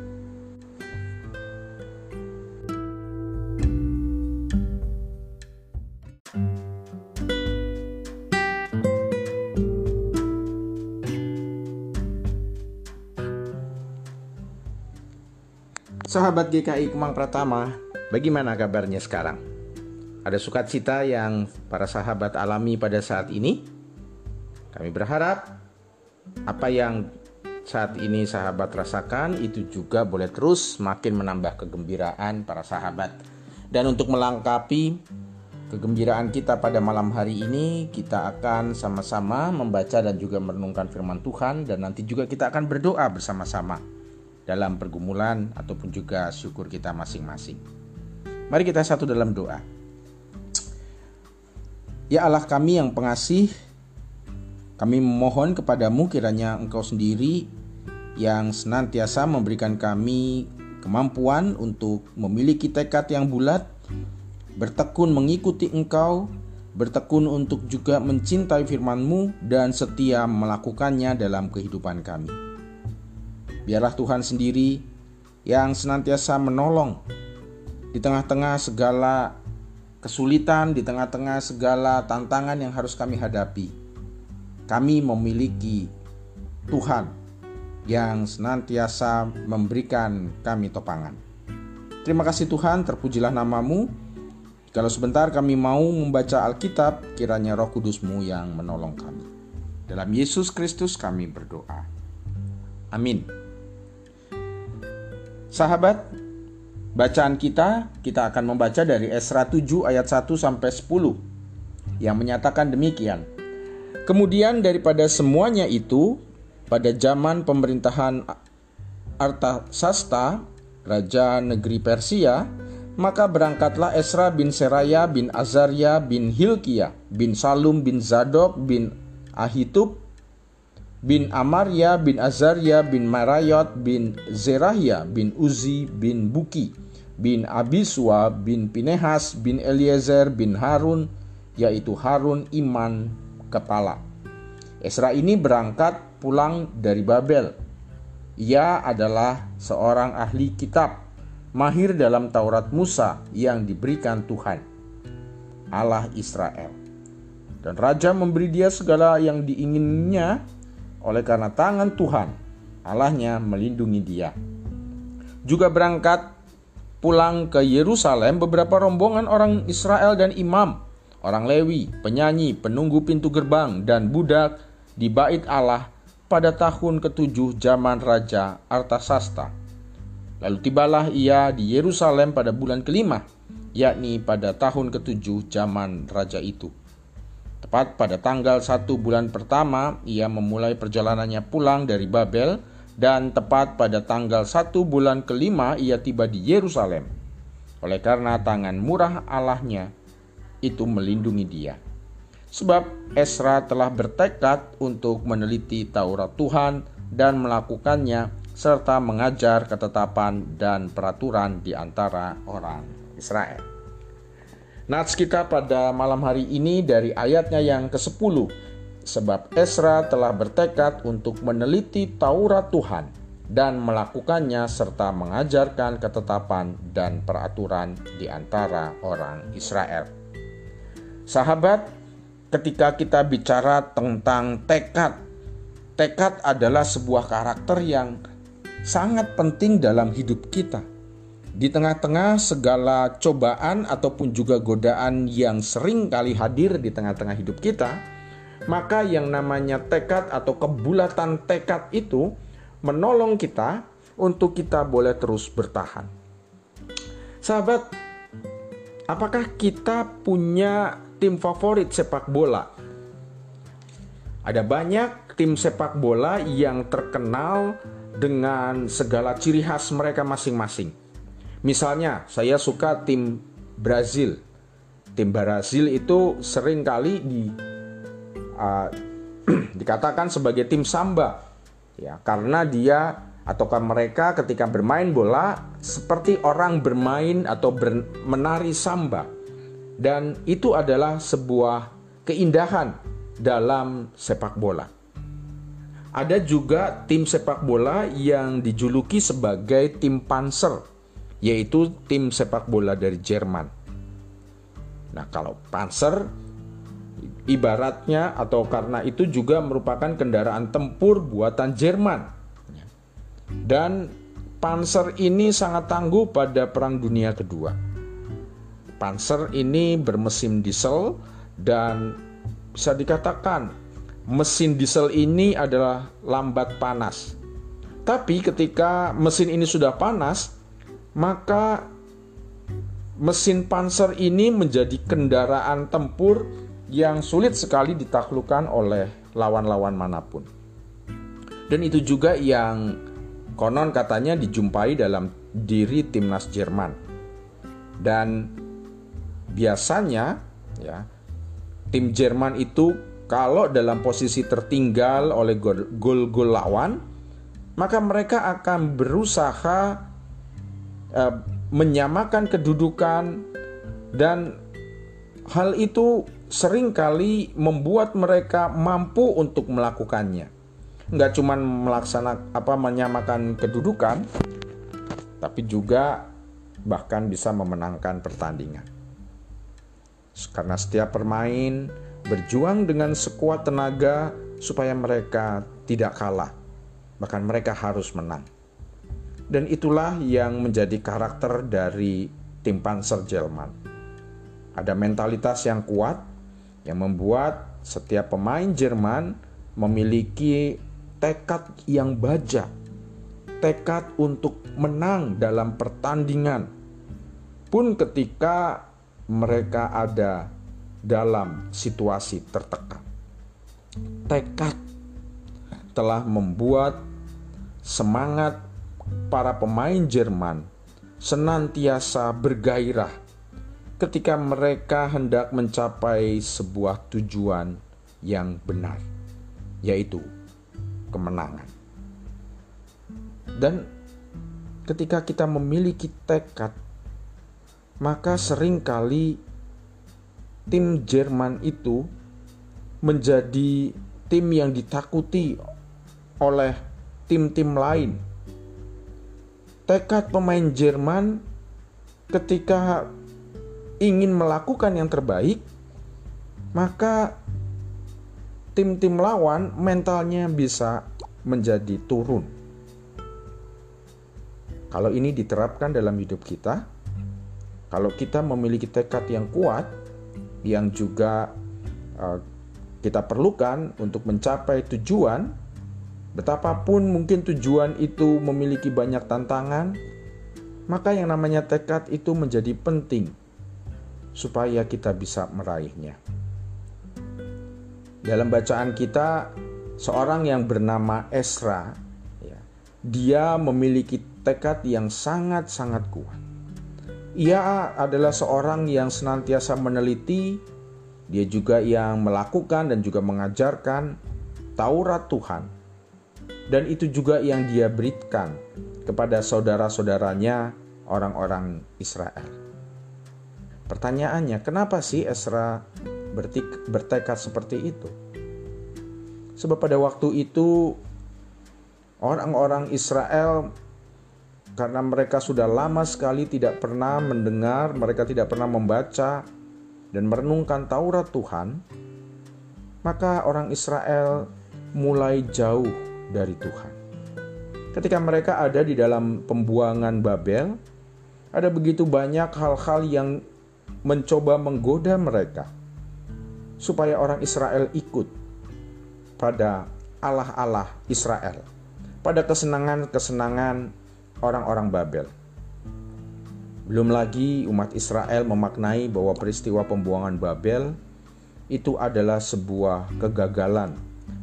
Sahabat GKI Kemang Pratama, bagaimana kabarnya sekarang? Ada sukacita yang para sahabat alami pada saat ini? Kami berharap apa yang saat ini sahabat rasakan itu juga boleh terus makin menambah kegembiraan para sahabat. Dan untuk melengkapi kegembiraan kita pada malam hari ini, kita akan sama-sama membaca dan juga merenungkan firman Tuhan dan nanti juga kita akan berdoa bersama-sama dalam pergumulan ataupun juga syukur kita masing-masing. Mari kita satu dalam doa. Ya Allah kami yang pengasih, kami memohon kepadamu kiranya Engkau sendiri yang senantiasa memberikan kami kemampuan untuk memiliki tekad yang bulat, bertekun mengikuti Engkau, bertekun untuk juga mencintai firman-Mu dan setia melakukannya dalam kehidupan kami. Biarlah Tuhan sendiri yang senantiasa menolong di tengah-tengah segala kesulitan, di tengah-tengah segala tantangan yang harus kami hadapi. Kami memiliki Tuhan yang senantiasa memberikan kami topangan. Terima kasih Tuhan, terpujilah namamu. Kalau sebentar kami mau membaca Alkitab, kiranya roh kudusmu yang menolong kami. Dalam Yesus Kristus kami berdoa. Amin. Sahabat, bacaan kita, kita akan membaca dari Esra 7 ayat 1 sampai 10 yang menyatakan demikian. Kemudian daripada semuanya itu, pada zaman pemerintahan Artasasta, raja negeri Persia, maka berangkatlah Esra bin Seraya bin Azaria bin Hilkia bin Salum bin Zadok bin Ahitub bin Amaria bin Azaria bin Marayot bin Zerahia bin Uzi bin Buki bin Abiswa bin Pinehas bin Eliezer bin Harun yaitu Harun iman kepala. Esra ini berangkat pulang dari Babel. Ia adalah seorang ahli kitab, mahir dalam Taurat Musa yang diberikan Tuhan, Allah Israel. Dan raja memberi dia segala yang diinginnya oleh karena tangan Tuhan, Allahnya melindungi dia. Juga berangkat pulang ke Yerusalem beberapa rombongan orang Israel dan imam, orang Lewi, penyanyi, penunggu pintu gerbang, dan budak di bait Allah pada tahun ketujuh zaman Raja Artasasta. Lalu tibalah ia di Yerusalem pada bulan kelima, yakni pada tahun ketujuh zaman Raja itu. Tepat pada tanggal satu bulan pertama, ia memulai perjalanannya pulang dari Babel, dan tepat pada tanggal satu bulan kelima, ia tiba di Yerusalem. Oleh karena tangan murah Allahnya itu melindungi dia. Sebab Esra telah bertekad untuk meneliti Taurat Tuhan dan melakukannya serta mengajar ketetapan dan peraturan di antara orang Israel. Nats kita pada malam hari ini dari ayatnya yang ke-10 sebab Esra telah bertekad untuk meneliti Taurat Tuhan dan melakukannya serta mengajarkan ketetapan dan peraturan di antara orang Israel. Sahabat, ketika kita bicara tentang tekad, tekad adalah sebuah karakter yang sangat penting dalam hidup kita. Di tengah-tengah segala cobaan ataupun juga godaan yang sering kali hadir di tengah-tengah hidup kita, maka yang namanya tekad atau kebulatan tekad itu menolong kita untuk kita boleh terus bertahan. Sahabat, apakah kita punya tim favorit sepak bola. Ada banyak tim sepak bola yang terkenal dengan segala ciri khas mereka masing-masing. Misalnya, saya suka tim Brazil. Tim Brazil itu sering kali di uh, [CLEARS THROAT] dikatakan sebagai tim samba, ya karena dia ataukah mereka ketika bermain bola seperti orang bermain atau ber, menari samba dan itu adalah sebuah keindahan dalam sepak bola. Ada juga tim sepak bola yang dijuluki sebagai tim Panzer, yaitu tim sepak bola dari Jerman. Nah, kalau Panzer ibaratnya atau karena itu juga merupakan kendaraan tempur buatan Jerman. Dan Panzer ini sangat tangguh pada Perang Dunia Kedua. Panzer ini bermesin diesel dan bisa dikatakan mesin diesel ini adalah lambat panas. Tapi ketika mesin ini sudah panas, maka mesin Panzer ini menjadi kendaraan tempur yang sulit sekali ditaklukkan oleh lawan-lawan mana pun. Dan itu juga yang konon katanya dijumpai dalam diri timnas Jerman. Dan biasanya ya tim Jerman itu kalau dalam posisi tertinggal oleh gol-gol lawan maka mereka akan berusaha eh, menyamakan kedudukan dan hal itu sering kali membuat mereka mampu untuk melakukannya. Nggak cuma melaksanakan apa menyamakan kedudukan, tapi juga bahkan bisa memenangkan pertandingan. Karena setiap permain berjuang dengan sekuat tenaga supaya mereka tidak kalah, bahkan mereka harus menang. Dan itulah yang menjadi karakter dari tim Panzer Jerman. Ada mentalitas yang kuat yang membuat setiap pemain Jerman memiliki tekad yang baja, tekad untuk menang dalam pertandingan, pun ketika mereka ada dalam situasi tertekan. Tekad telah membuat semangat para pemain Jerman senantiasa bergairah ketika mereka hendak mencapai sebuah tujuan yang benar, yaitu kemenangan. Dan ketika kita memiliki tekad, maka sering kali tim Jerman itu menjadi tim yang ditakuti oleh tim-tim lain. Tekad pemain Jerman ketika ingin melakukan yang terbaik, maka tim-tim lawan mentalnya bisa menjadi turun. Kalau ini diterapkan dalam hidup kita, kalau kita memiliki tekad yang kuat, yang juga uh, kita perlukan untuk mencapai tujuan, betapapun mungkin tujuan itu memiliki banyak tantangan, maka yang namanya tekad itu menjadi penting supaya kita bisa meraihnya. Dalam bacaan kita, seorang yang bernama Esra, ya, dia memiliki tekad yang sangat-sangat kuat. Ia adalah seorang yang senantiasa meneliti, dia juga yang melakukan dan juga mengajarkan Taurat Tuhan. Dan itu juga yang dia berikan kepada saudara-saudaranya orang-orang Israel. Pertanyaannya, kenapa sih Esra bertekad seperti itu? Sebab pada waktu itu orang-orang Israel karena mereka sudah lama sekali tidak pernah mendengar, mereka tidak pernah membaca dan merenungkan Taurat Tuhan, maka orang Israel mulai jauh dari Tuhan. Ketika mereka ada di dalam pembuangan Babel, ada begitu banyak hal-hal yang mencoba menggoda mereka supaya orang Israel ikut pada Allah-Allah Israel, pada kesenangan-kesenangan orang-orang Babel. Belum lagi umat Israel memaknai bahwa peristiwa pembuangan Babel itu adalah sebuah kegagalan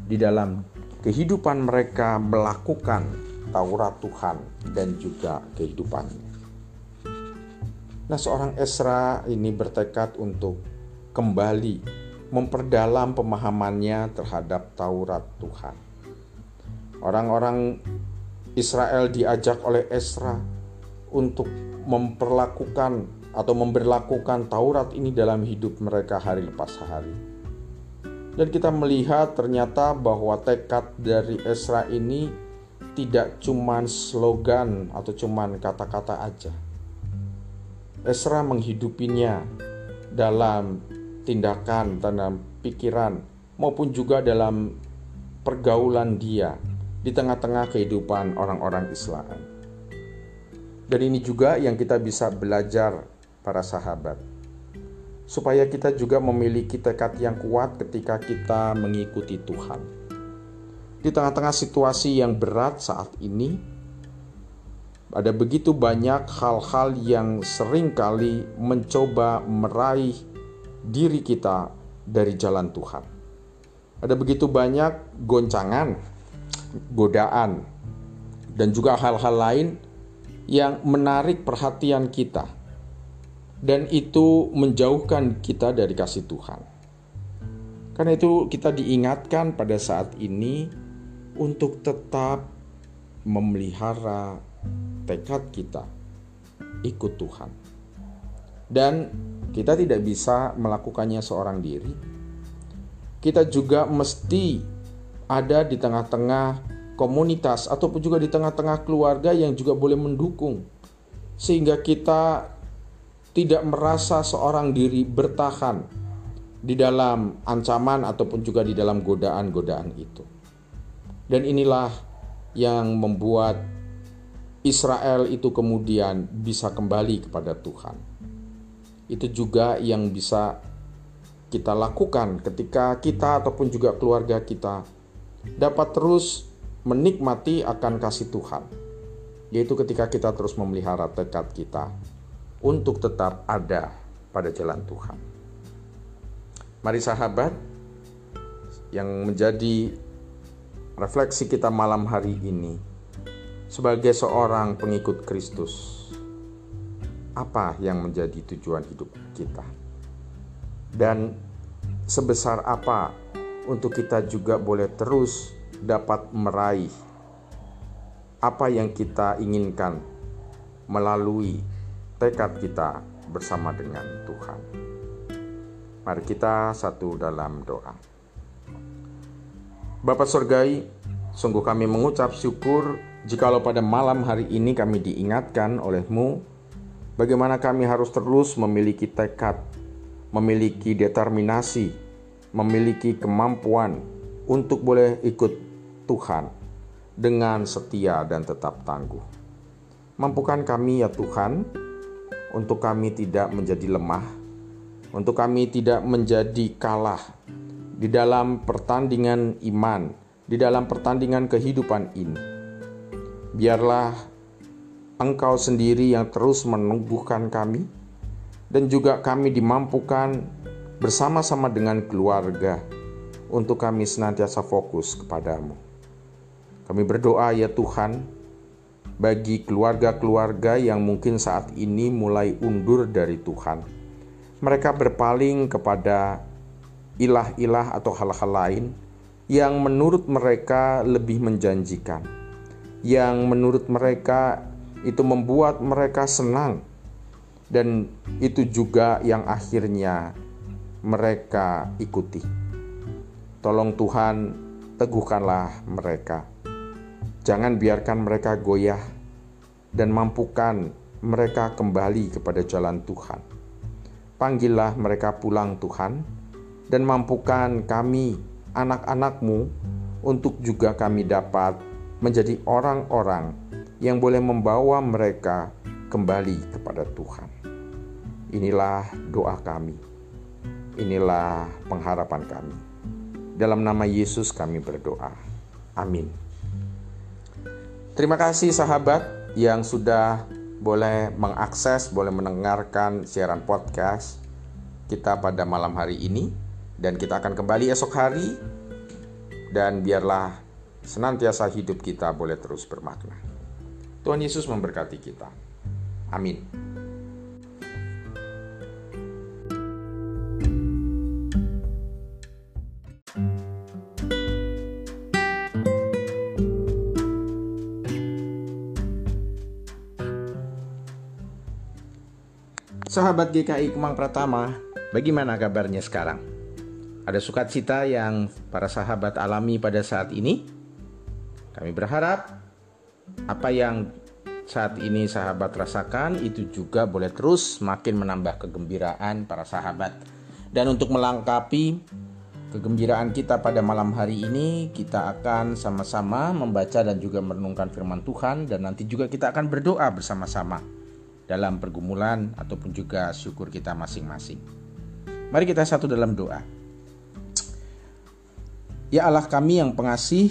di dalam kehidupan mereka melakukan Taurat Tuhan dan juga kehidupannya. Nah, seorang Esra ini bertekad untuk kembali memperdalam pemahamannya terhadap Taurat Tuhan. Orang-orang Israel diajak oleh Esra untuk memperlakukan atau memberlakukan Taurat ini dalam hidup mereka hari lepas hari. Dan kita melihat ternyata bahwa tekad dari Esra ini tidak cuman slogan atau cuman kata-kata aja Esra menghidupinya dalam tindakan, dalam pikiran, maupun juga dalam pergaulan dia di tengah-tengah kehidupan orang-orang Islam. Dan ini juga yang kita bisa belajar para sahabat. Supaya kita juga memiliki tekad yang kuat ketika kita mengikuti Tuhan. Di tengah-tengah situasi yang berat saat ini, ada begitu banyak hal-hal yang sering kali mencoba meraih diri kita dari jalan Tuhan. Ada begitu banyak goncangan, godaan, dan juga hal-hal lain yang menarik perhatian kita, dan itu menjauhkan kita dari kasih Tuhan. Karena itu, kita diingatkan pada saat ini untuk tetap memelihara tekad kita ikut Tuhan. Dan kita tidak bisa melakukannya seorang diri. Kita juga mesti ada di tengah-tengah komunitas ataupun juga di tengah-tengah keluarga yang juga boleh mendukung sehingga kita tidak merasa seorang diri bertahan di dalam ancaman ataupun juga di dalam godaan-godaan itu. Dan inilah yang membuat Israel itu kemudian bisa kembali kepada Tuhan. Itu juga yang bisa kita lakukan ketika kita ataupun juga keluarga kita dapat terus menikmati akan kasih Tuhan, yaitu ketika kita terus memelihara tekad kita untuk tetap ada pada jalan Tuhan. Mari sahabat, yang menjadi refleksi kita malam hari ini sebagai seorang pengikut Kristus. Apa yang menjadi tujuan hidup kita? Dan sebesar apa untuk kita juga boleh terus dapat meraih apa yang kita inginkan melalui tekad kita bersama dengan Tuhan. Mari kita satu dalam doa. Bapak Surgai, sungguh kami mengucap syukur jikalau pada malam hari ini kami diingatkan olehmu bagaimana kami harus terus memiliki tekad, memiliki determinasi, memiliki kemampuan untuk boleh ikut Tuhan dengan setia dan tetap tangguh. Mampukan kami ya Tuhan, untuk kami tidak menjadi lemah, untuk kami tidak menjadi kalah, di dalam pertandingan iman, di dalam pertandingan kehidupan ini. Biarlah Engkau sendiri yang terus menumbuhkan kami, dan juga kami dimampukan bersama-sama dengan keluarga untuk kami senantiasa fokus kepadamu. Kami berdoa ya Tuhan, bagi keluarga-keluarga yang mungkin saat ini mulai undur dari Tuhan. Mereka berpaling kepada ilah-ilah atau hal-hal lain yang menurut mereka lebih menjanjikan, yang menurut mereka itu membuat mereka senang, dan itu juga yang akhirnya mereka ikuti. Tolong Tuhan, teguhkanlah mereka. Jangan biarkan mereka goyah dan mampukan mereka kembali kepada jalan Tuhan. Panggillah mereka pulang, Tuhan dan mampukan kami, anak-anakmu, untuk juga kami dapat menjadi orang-orang yang boleh membawa mereka kembali kepada Tuhan. Inilah doa kami. Inilah pengharapan kami. Dalam nama Yesus kami berdoa. Amin. Terima kasih sahabat yang sudah boleh mengakses, boleh mendengarkan siaran podcast kita pada malam hari ini dan kita akan kembali esok hari dan biarlah senantiasa hidup kita boleh terus bermakna. Tuhan Yesus memberkati kita. Amin. Sahabat GKI Kemang Pratama, bagaimana kabarnya sekarang? Ada sukacita yang para sahabat alami pada saat ini. Kami berharap apa yang saat ini sahabat rasakan itu juga boleh terus makin menambah kegembiraan para sahabat. Dan untuk melengkapi kegembiraan kita pada malam hari ini, kita akan sama-sama membaca dan juga merenungkan firman Tuhan dan nanti juga kita akan berdoa bersama-sama dalam pergumulan ataupun juga syukur kita masing-masing. Mari kita satu dalam doa. Ya Allah kami yang pengasih,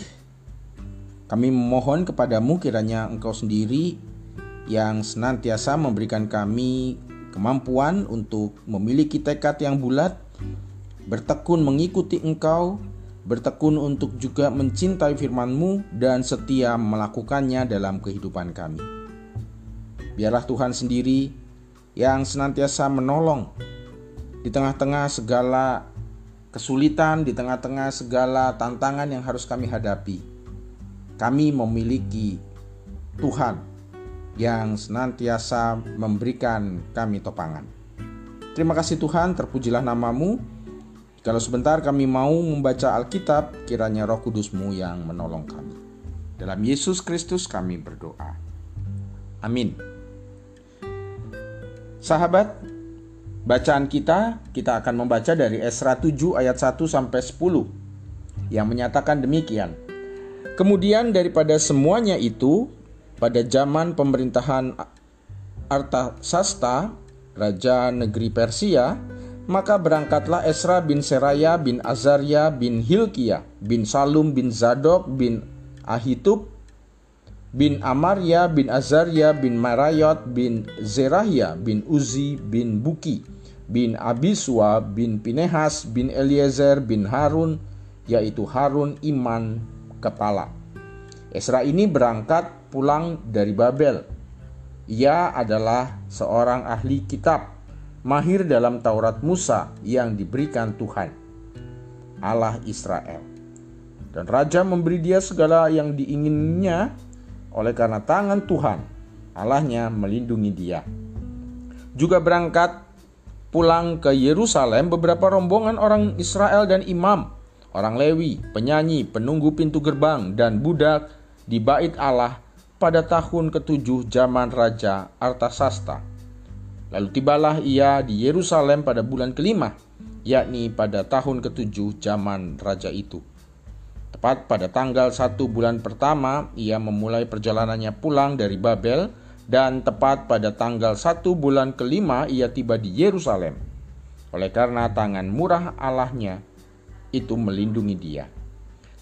kami memohon kepadamu kiranya Engkau sendiri yang senantiasa memberikan kami kemampuan untuk memiliki tekad yang bulat, bertekun mengikuti Engkau, bertekun untuk juga mencintai firman-Mu dan setia melakukannya dalam kehidupan kami. Biarlah Tuhan sendiri yang senantiasa menolong di tengah-tengah segala kesulitan, di tengah-tengah segala tantangan yang harus kami hadapi, kami memiliki Tuhan yang senantiasa memberikan kami topangan. Terima kasih Tuhan, terpujilah namamu. Kalau sebentar kami mau membaca Alkitab, kiranya roh kudusmu yang menolong kami. Dalam Yesus Kristus kami berdoa. Amin. Sahabat, Bacaan kita, kita akan membaca dari Esra 7 ayat 1 sampai 10 yang menyatakan demikian. Kemudian daripada semuanya itu, pada zaman pemerintahan Artasasta, raja negeri Persia, maka berangkatlah Esra bin Seraya bin Azaria bin Hilkiah bin Salum bin Zadok bin Ahitub bin Amaria bin Azaria bin Marayot bin Zerahia bin Uzi bin Buki bin Abiswa bin Pinehas bin Eliezer bin Harun yaitu Harun iman kepala. Esra ini berangkat pulang dari Babel. Ia adalah seorang ahli kitab, mahir dalam Taurat Musa yang diberikan Tuhan, Allah Israel. Dan raja memberi dia segala yang diinginnya oleh karena tangan Tuhan, Allahnya melindungi dia. Juga berangkat pulang ke Yerusalem beberapa rombongan orang Israel dan imam orang Lewi, penyanyi, penunggu pintu gerbang, dan budak di bait Allah pada tahun ketujuh zaman Raja Artasasta. Lalu tibalah ia di Yerusalem pada bulan kelima, yakni pada tahun ketujuh zaman Raja itu. Tepat pada tanggal satu bulan pertama, ia memulai perjalanannya pulang dari Babel, dan tepat pada tanggal satu bulan kelima ia tiba di Yerusalem. Oleh karena tangan murah Allahnya itu melindungi dia.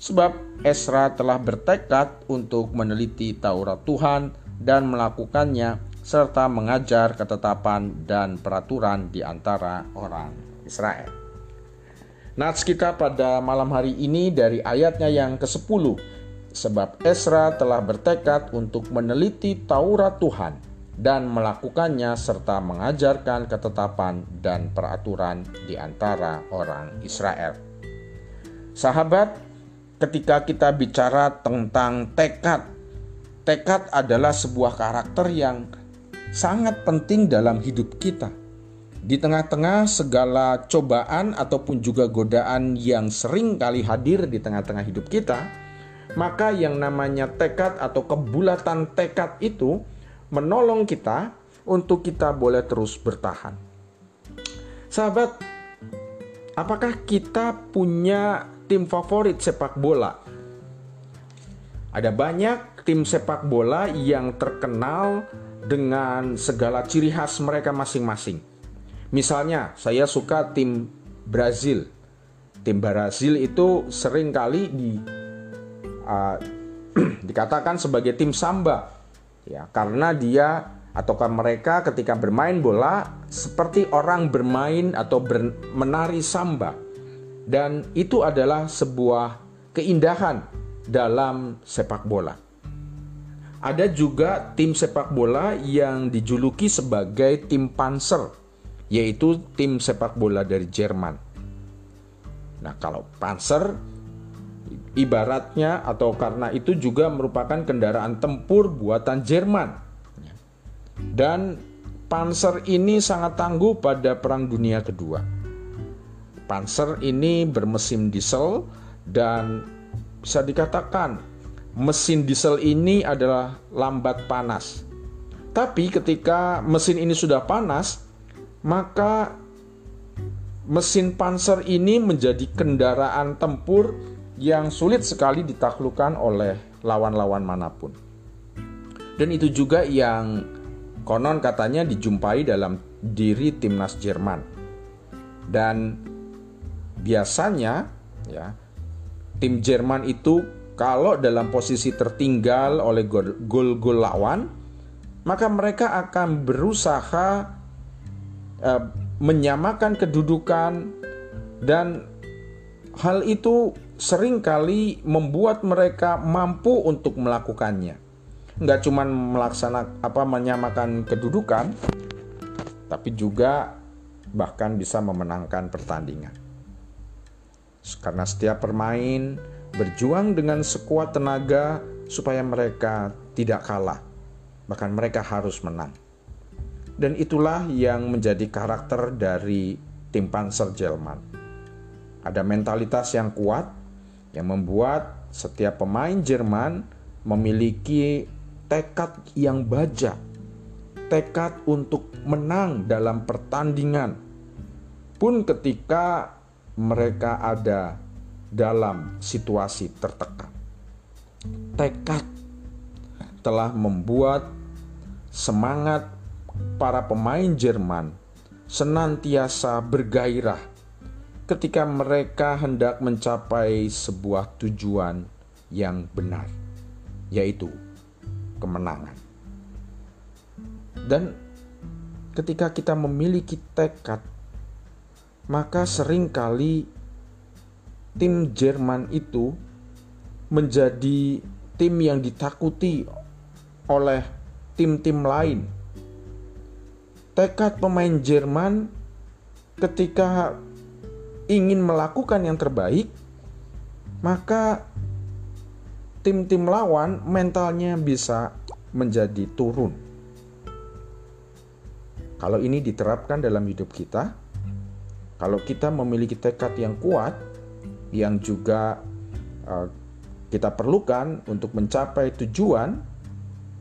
Sebab Esra telah bertekad untuk meneliti Taurat Tuhan dan melakukannya serta mengajar ketetapan dan peraturan di antara orang Israel. Nats kita pada malam hari ini dari ayatnya yang ke-10 sebab Esra telah bertekad untuk meneliti Taurat Tuhan dan melakukannya serta mengajarkan ketetapan dan peraturan di antara orang Israel. Sahabat, ketika kita bicara tentang tekad, tekad adalah sebuah karakter yang sangat penting dalam hidup kita. Di tengah-tengah segala cobaan ataupun juga godaan yang sering kali hadir di tengah-tengah hidup kita, maka yang namanya tekad atau kebulatan tekad itu menolong kita untuk kita boleh terus bertahan. Sahabat, apakah kita punya tim favorit sepak bola. Ada banyak tim sepak bola yang terkenal dengan segala ciri khas mereka masing-masing. Misalnya, saya suka tim Brazil. Tim Brazil itu sering kali di uh, [CLEARS THROAT] dikatakan sebagai tim samba, ya karena dia ataukah mereka ketika bermain bola seperti orang bermain atau ber, menari samba dan itu adalah sebuah keindahan dalam sepak bola. Ada juga tim sepak bola yang dijuluki sebagai tim Panzer, yaitu tim sepak bola dari Jerman. Nah, kalau Panzer ibaratnya atau karena itu juga merupakan kendaraan tempur buatan Jerman. Dan Panzer ini sangat tangguh pada Perang Dunia Kedua Panzer ini bermesin diesel dan bisa dikatakan mesin diesel ini adalah lambat panas. Tapi ketika mesin ini sudah panas, maka mesin Panzer ini menjadi kendaraan tempur yang sulit sekali ditaklukkan oleh lawan-lawan mana pun. Dan itu juga yang konon katanya dijumpai dalam diri timnas Jerman. Dan biasanya ya tim Jerman itu kalau dalam posisi tertinggal oleh gol-gol lawan maka mereka akan berusaha uh, menyamakan kedudukan dan hal itu sering kali membuat mereka mampu untuk melakukannya. Nggak cuma melaksanakan apa menyamakan kedudukan, tapi juga bahkan bisa memenangkan pertandingan. Karena setiap permain berjuang dengan sekuat tenaga supaya mereka tidak kalah. Bahkan mereka harus menang. Dan itulah yang menjadi karakter dari tim Panzer Jerman. Ada mentalitas yang kuat yang membuat setiap pemain Jerman memiliki tekad yang baja, tekad untuk menang dalam pertandingan. Pun ketika mereka ada dalam situasi tertekan. tekad telah membuat semangat para pemain Jerman senantiasa bergairah ketika mereka hendak mencapai sebuah tujuan yang benar, yaitu kemenangan. Dan ketika kita memiliki tekad, maka sering kali tim Jerman itu menjadi tim yang ditakuti oleh tim-tim lain. Tekad pemain Jerman ketika ingin melakukan yang terbaik, maka tim-tim lawan mentalnya bisa menjadi turun. Kalau ini diterapkan dalam hidup kita, kalau kita memiliki tekad yang kuat, yang juga uh, kita perlukan untuk mencapai tujuan,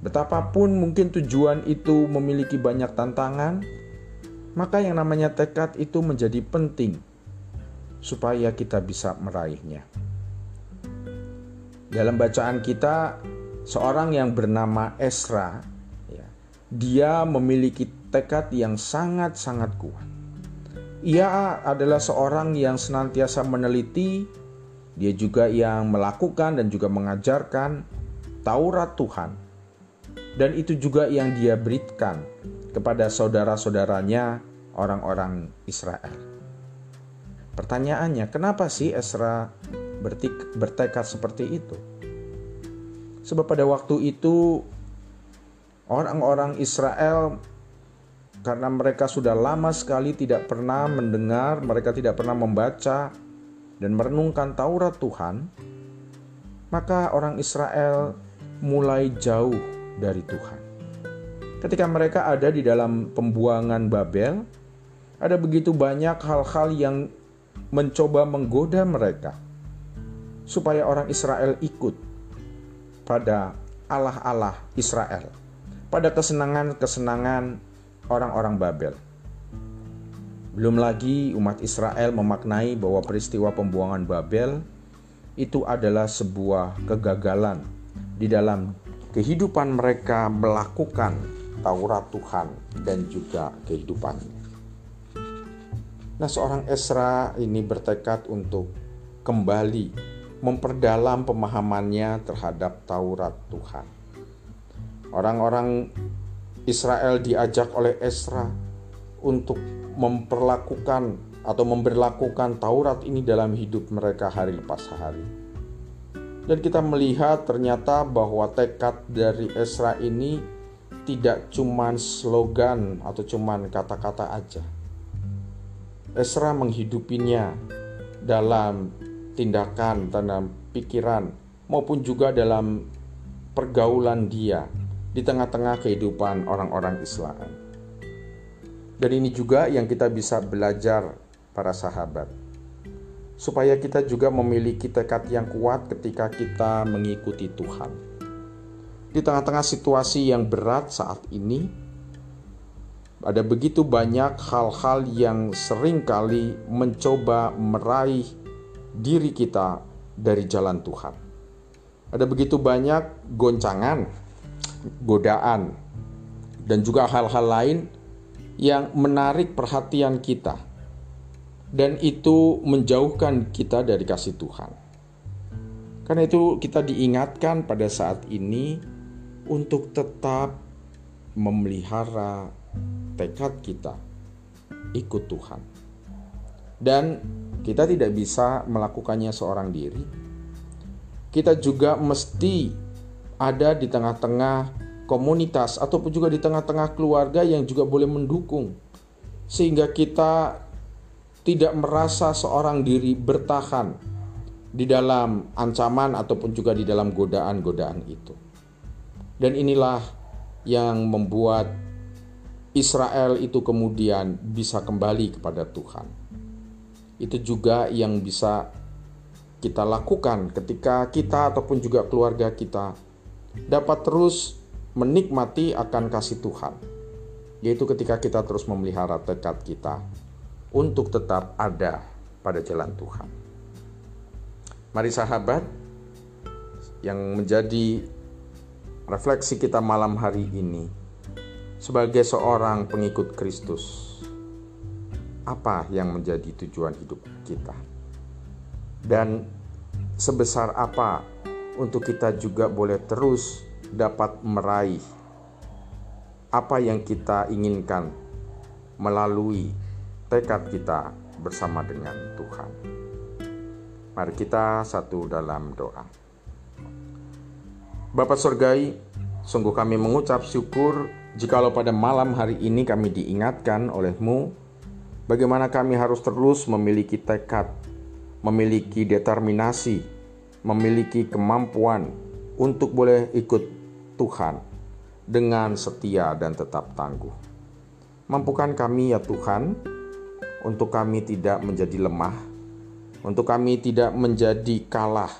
betapapun mungkin tujuan itu memiliki banyak tantangan, maka yang namanya tekad itu menjadi penting supaya kita bisa meraihnya. Dalam bacaan kita, seorang yang bernama Esra, ya, dia memiliki tekad yang sangat-sangat kuat. Ia adalah seorang yang senantiasa meneliti, dia juga yang melakukan dan juga mengajarkan Taurat Tuhan. Dan itu juga yang dia berikan kepada saudara-saudaranya orang-orang Israel. Pertanyaannya, kenapa sih Esra bertekad seperti itu? Sebab pada waktu itu orang-orang Israel karena mereka sudah lama sekali tidak pernah mendengar, mereka tidak pernah membaca dan merenungkan Taurat Tuhan, maka orang Israel mulai jauh dari Tuhan. Ketika mereka ada di dalam pembuangan Babel, ada begitu banyak hal-hal yang mencoba menggoda mereka supaya orang Israel ikut pada Allah-Allah Israel, pada kesenangan-kesenangan orang-orang Babel. Belum lagi umat Israel memaknai bahwa peristiwa pembuangan Babel itu adalah sebuah kegagalan di dalam kehidupan mereka melakukan Taurat Tuhan dan juga kehidupannya. Nah, seorang Esra ini bertekad untuk kembali memperdalam pemahamannya terhadap Taurat Tuhan. Orang-orang Israel diajak oleh Esra untuk memperlakukan atau memberlakukan Taurat ini dalam hidup mereka hari lepas hari. Dan kita melihat ternyata bahwa tekad dari Esra ini tidak cuma slogan atau cuma kata-kata aja Esra menghidupinya dalam tindakan, dalam pikiran, maupun juga dalam pergaulan dia di tengah-tengah kehidupan orang-orang Islam. Dan ini juga yang kita bisa belajar para sahabat. Supaya kita juga memiliki tekad yang kuat ketika kita mengikuti Tuhan. Di tengah-tengah situasi yang berat saat ini, ada begitu banyak hal-hal yang sering kali mencoba meraih diri kita dari jalan Tuhan. Ada begitu banyak goncangan, godaan, dan juga hal-hal lain yang menarik perhatian kita, dan itu menjauhkan kita dari kasih Tuhan. Karena itu, kita diingatkan pada saat ini untuk tetap memelihara tekad kita ikut Tuhan. Dan kita tidak bisa melakukannya seorang diri. Kita juga mesti ada di tengah-tengah komunitas ataupun juga di tengah-tengah keluarga yang juga boleh mendukung sehingga kita tidak merasa seorang diri bertahan di dalam ancaman ataupun juga di dalam godaan-godaan itu. Dan inilah yang membuat Israel itu kemudian bisa kembali kepada Tuhan. Itu juga yang bisa kita lakukan ketika kita ataupun juga keluarga kita dapat terus menikmati akan kasih Tuhan, yaitu ketika kita terus memelihara tekad kita untuk tetap ada pada jalan Tuhan. Mari sahabat, yang menjadi refleksi kita malam hari ini sebagai seorang pengikut Kristus. Apa yang menjadi tujuan hidup kita? Dan sebesar apa untuk kita juga boleh terus dapat meraih apa yang kita inginkan melalui tekad kita bersama dengan Tuhan. Mari kita satu dalam doa. Bapak Surgai, sungguh kami mengucap syukur jikalau pada malam hari ini kami diingatkan olehmu bagaimana kami harus terus memiliki tekad, memiliki determinasi, memiliki kemampuan untuk boleh ikut Tuhan dengan setia dan tetap tangguh. Mampukan kami ya Tuhan, untuk kami tidak menjadi lemah, untuk kami tidak menjadi kalah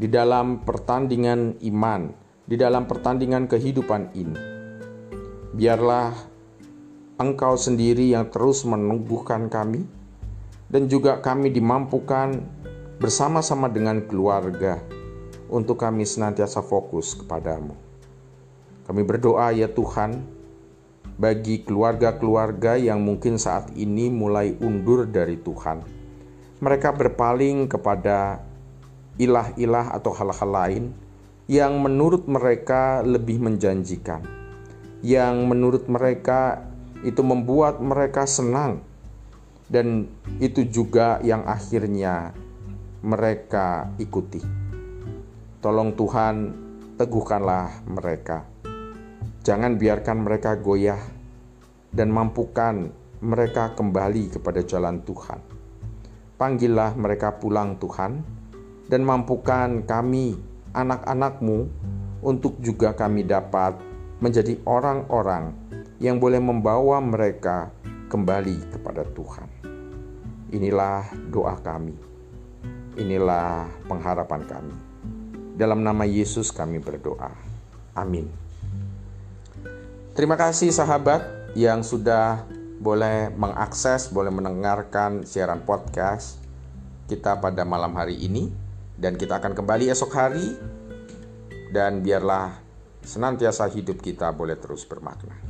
di dalam pertandingan iman, di dalam pertandingan kehidupan ini. Biarlah Engkau sendiri yang terus menumbuhkan kami, dan juga kami dimampukan bersama-sama dengan keluarga untuk kami senantiasa fokus kepadamu. Kami berdoa ya Tuhan, bagi keluarga-keluarga yang mungkin saat ini mulai undur dari Tuhan. Mereka berpaling kepada ilah-ilah atau hal-hal lain yang menurut mereka lebih menjanjikan, yang menurut mereka itu membuat mereka senang, dan itu juga yang akhirnya mereka ikuti. Tolong Tuhan, teguhkanlah mereka. Jangan biarkan mereka goyah dan mampukan mereka kembali kepada jalan Tuhan. Panggillah mereka pulang Tuhan dan mampukan kami, anak-anakmu, untuk juga kami dapat menjadi orang-orang yang boleh membawa mereka kembali kepada Tuhan. Inilah doa kami. Inilah pengharapan kami. Dalam nama Yesus kami berdoa. Amin. Terima kasih sahabat yang sudah boleh mengakses, boleh mendengarkan siaran podcast kita pada malam hari ini dan kita akan kembali esok hari dan biarlah senantiasa hidup kita boleh terus bermakna.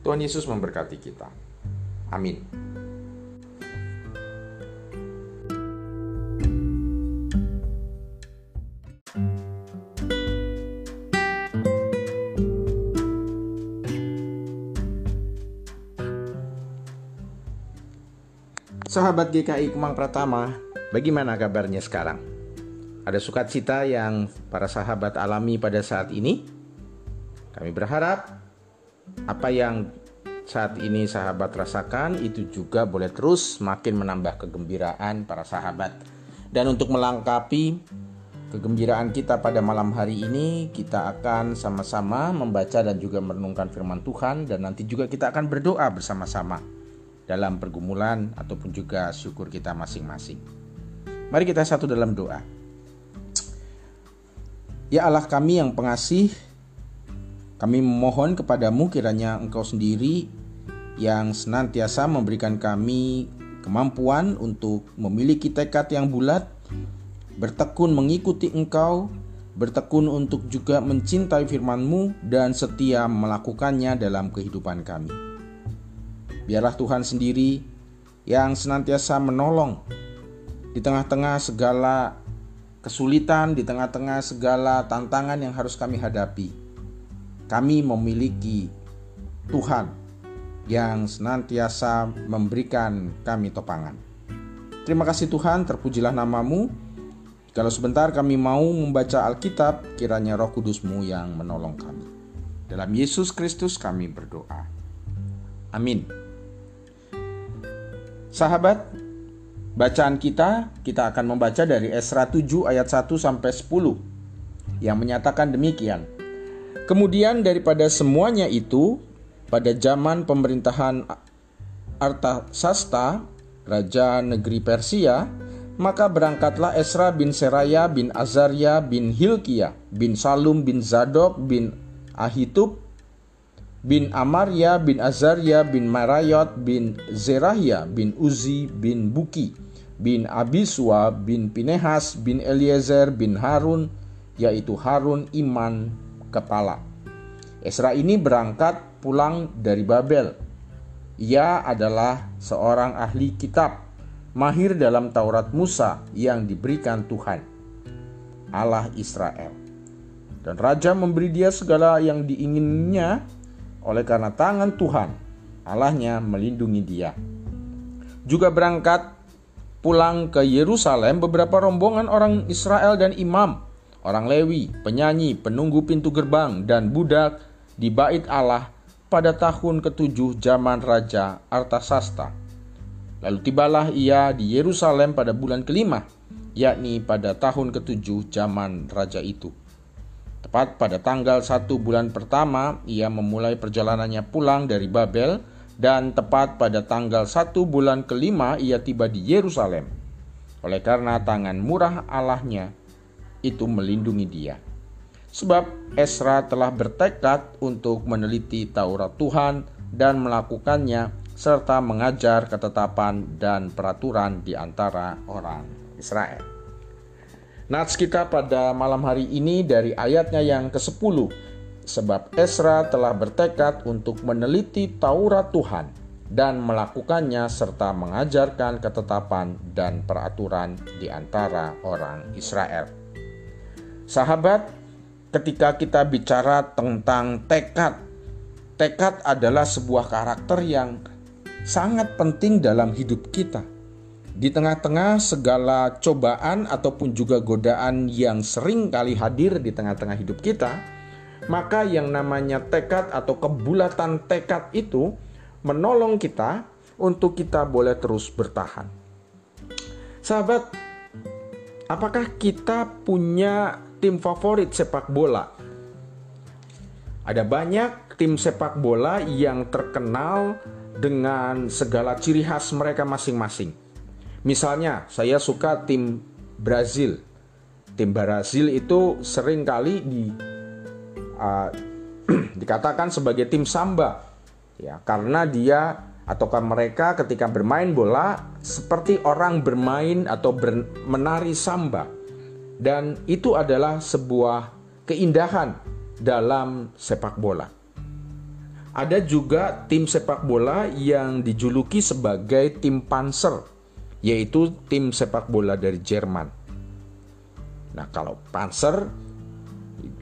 Tuhan Yesus memberkati kita. Amin. Sahabat GKI Kemang Pratama, bagaimana kabarnya sekarang? Ada sukacita yang para sahabat alami pada saat ini. Kami berharap apa yang saat ini sahabat rasakan itu juga boleh terus makin menambah kegembiraan para sahabat. Dan untuk melengkapi kegembiraan kita pada malam hari ini, kita akan sama-sama membaca dan juga merenungkan firman Tuhan dan nanti juga kita akan berdoa bersama-sama dalam pergumulan ataupun juga syukur kita masing-masing. Mari kita satu dalam doa. Ya Allah kami yang pengasih, kami memohon kepadamu kiranya Engkau sendiri yang senantiasa memberikan kami kemampuan untuk memiliki tekad yang bulat, bertekun mengikuti Engkau, bertekun untuk juga mencintai firman-Mu dan setia melakukannya dalam kehidupan kami. Biarlah Tuhan sendiri yang senantiasa menolong di tengah-tengah segala kesulitan di tengah-tengah segala tantangan yang harus kami hadapi. Kami memiliki Tuhan yang senantiasa memberikan kami topangan. Terima kasih Tuhan, terpujilah namamu. Kalau sebentar kami mau membaca Alkitab, kiranya roh kudusmu yang menolong kami. Dalam Yesus Kristus kami berdoa. Amin. Sahabat, Bacaan kita, kita akan membaca dari Esra 7 ayat 1 sampai 10 yang menyatakan demikian. Kemudian daripada semuanya itu, pada zaman pemerintahan Artasasta, raja negeri Persia, maka berangkatlah Esra bin Seraya bin Azaria bin Hilkia bin Salum bin Zadok bin Ahitub bin Amaria bin Azaria bin Marayot bin Zerahia bin Uzi bin Buki bin Abiswa bin Pinehas bin Eliezer bin Harun yaitu Harun iman kepala. Esra ini berangkat pulang dari Babel. Ia adalah seorang ahli kitab, mahir dalam Taurat Musa yang diberikan Tuhan, Allah Israel. Dan raja memberi dia segala yang diinginnya oleh karena tangan Tuhan, Allahnya melindungi dia. Juga berangkat pulang ke Yerusalem beberapa rombongan orang Israel dan imam, orang Lewi, penyanyi, penunggu pintu gerbang, dan budak di bait Allah pada tahun ketujuh zaman Raja Artasasta. Lalu tibalah ia di Yerusalem pada bulan kelima, yakni pada tahun ketujuh zaman Raja itu. Tepat pada tanggal satu bulan pertama, ia memulai perjalanannya pulang dari Babel, dan tepat pada tanggal satu bulan kelima ia tiba di Yerusalem. Oleh karena tangan murah Allahnya itu melindungi dia. Sebab Esra telah bertekad untuk meneliti Taurat Tuhan dan melakukannya serta mengajar ketetapan dan peraturan di antara orang Israel. Nats kita pada malam hari ini dari ayatnya yang ke-10 sebab Esra telah bertekad untuk meneliti Taurat Tuhan dan melakukannya serta mengajarkan ketetapan dan peraturan di antara orang Israel. Sahabat, ketika kita bicara tentang tekad, tekad adalah sebuah karakter yang sangat penting dalam hidup kita. Di tengah-tengah segala cobaan ataupun juga godaan yang sering kali hadir di tengah-tengah hidup kita, maka yang namanya tekad atau kebulatan tekad itu menolong kita untuk kita boleh terus bertahan. Sahabat, apakah kita punya tim favorit sepak bola. Ada banyak tim sepak bola yang terkenal dengan segala ciri khas mereka masing-masing. Misalnya, saya suka tim Brazil. Tim Brazil itu sering kali di uh, [CLEARS THROAT] dikatakan sebagai tim samba, ya karena dia ataukah mereka ketika bermain bola seperti orang bermain atau ber, menari samba dan itu adalah sebuah keindahan dalam sepak bola. Ada juga tim sepak bola yang dijuluki sebagai tim Panzer, yaitu tim sepak bola dari Jerman. Nah, kalau Panzer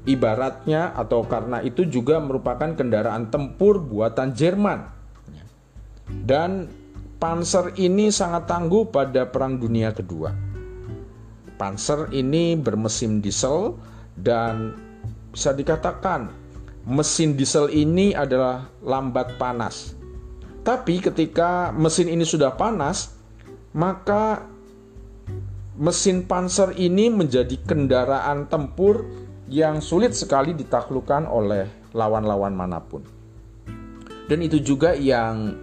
ibaratnya atau karena itu juga merupakan kendaraan tempur buatan Jerman. Dan Panzer ini sangat tangguh pada Perang Dunia Kedua Panzer ini bermesin diesel dan bisa dikatakan mesin diesel ini adalah lambat panas. Tapi ketika mesin ini sudah panas, maka mesin Panzer ini menjadi kendaraan tempur yang sulit sekali ditaklukkan oleh lawan-lawan mana pun. Dan itu juga yang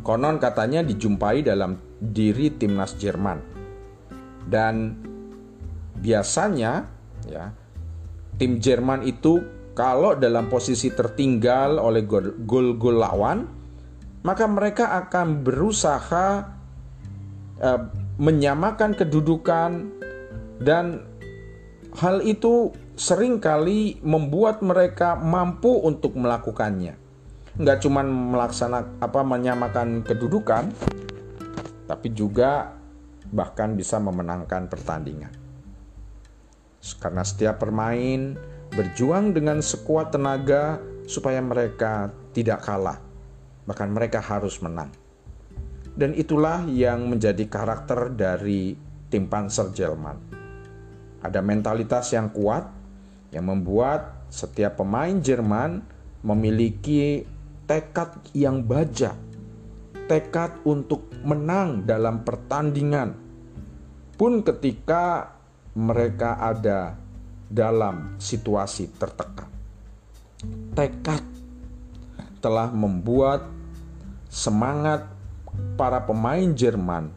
konon katanya dijumpai dalam diri timnas Jerman. Dan biasanya ya tim Jerman itu kalau dalam posisi tertinggal oleh gol-gol lawan maka mereka akan berusaha eh, menyamakan kedudukan dan hal itu sering kali membuat mereka mampu untuk melakukannya. Nggak cuma melaksanakan apa menyamakan kedudukan, tapi juga bahkan bisa memenangkan pertandingan. Karena setiap permain berjuang dengan sekuat tenaga supaya mereka tidak kalah, bahkan mereka harus menang. Dan itulah yang menjadi karakter dari tim Panzer Jerman. Ada mentalitas yang kuat yang membuat setiap pemain Jerman memiliki tekad yang baja, tekad untuk menang dalam pertandingan. Pun ketika mereka ada dalam situasi tertekan. Tekad telah membuat semangat para pemain Jerman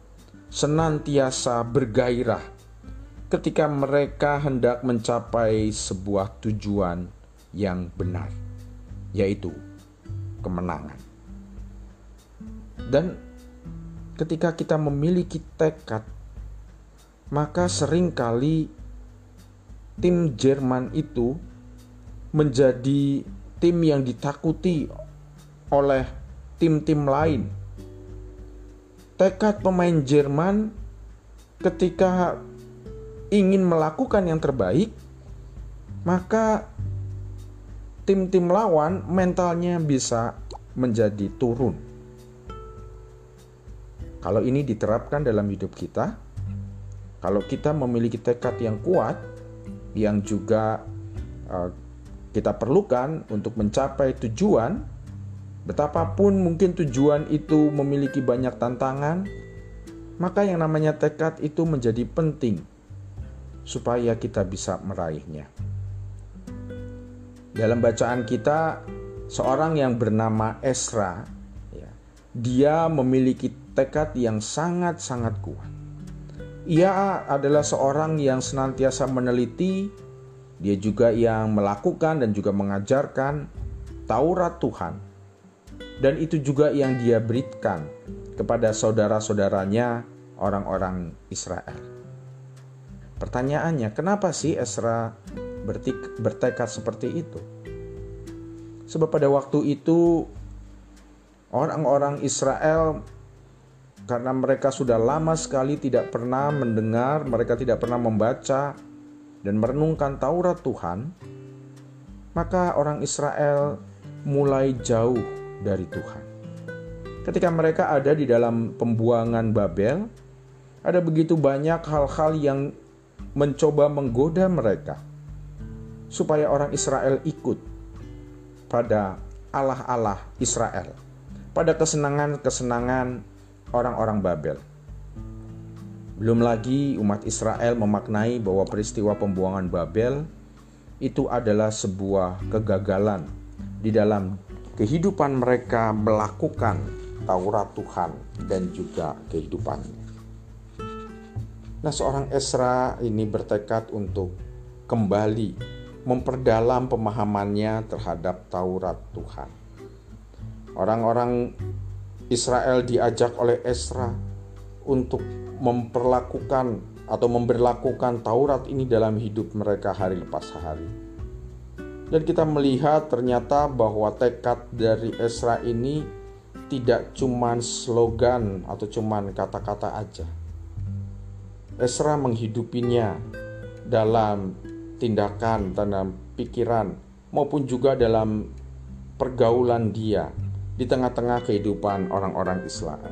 senantiasa bergairah ketika mereka hendak mencapai sebuah tujuan yang benar, yaitu kemenangan. Dan ketika kita memiliki tekad maka sering kali tim Jerman itu menjadi tim yang ditakuti oleh tim-tim lain. Tekad pemain Jerman ketika ingin melakukan yang terbaik, maka tim-tim lawan mentalnya bisa menjadi turun. Kalau ini diterapkan dalam hidup kita, kalau kita memiliki tekad yang kuat, yang juga uh, kita perlukan untuk mencapai tujuan, betapapun mungkin tujuan itu memiliki banyak tantangan, maka yang namanya tekad itu menjadi penting supaya kita bisa meraihnya. Dalam bacaan kita, seorang yang bernama Esra, ya, dia memiliki tekad yang sangat-sangat kuat. Ia adalah seorang yang senantiasa meneliti, dia juga yang melakukan dan juga mengajarkan Taurat Tuhan. Dan itu juga yang dia berikan kepada saudara-saudaranya orang-orang Israel. Pertanyaannya, kenapa sih Esra bertekad seperti itu? Sebab pada waktu itu orang-orang Israel karena mereka sudah lama sekali tidak pernah mendengar, mereka tidak pernah membaca dan merenungkan Taurat Tuhan, maka orang Israel mulai jauh dari Tuhan. Ketika mereka ada di dalam pembuangan Babel, ada begitu banyak hal-hal yang mencoba menggoda mereka supaya orang Israel ikut pada Allah-Allah Israel, pada kesenangan-kesenangan orang-orang Babel. Belum lagi umat Israel memaknai bahwa peristiwa pembuangan Babel itu adalah sebuah kegagalan di dalam kehidupan mereka melakukan Taurat Tuhan dan juga kehidupannya. Nah, seorang Esra ini bertekad untuk kembali memperdalam pemahamannya terhadap Taurat Tuhan. Orang-orang Israel diajak oleh Esra untuk memperlakukan atau memberlakukan Taurat ini dalam hidup mereka hari lepas hari. Dan kita melihat ternyata bahwa tekad dari Esra ini tidak cuma slogan atau cuma kata-kata aja. Esra menghidupinya dalam tindakan, dalam pikiran, maupun juga dalam pergaulan dia di tengah-tengah kehidupan orang-orang Islam.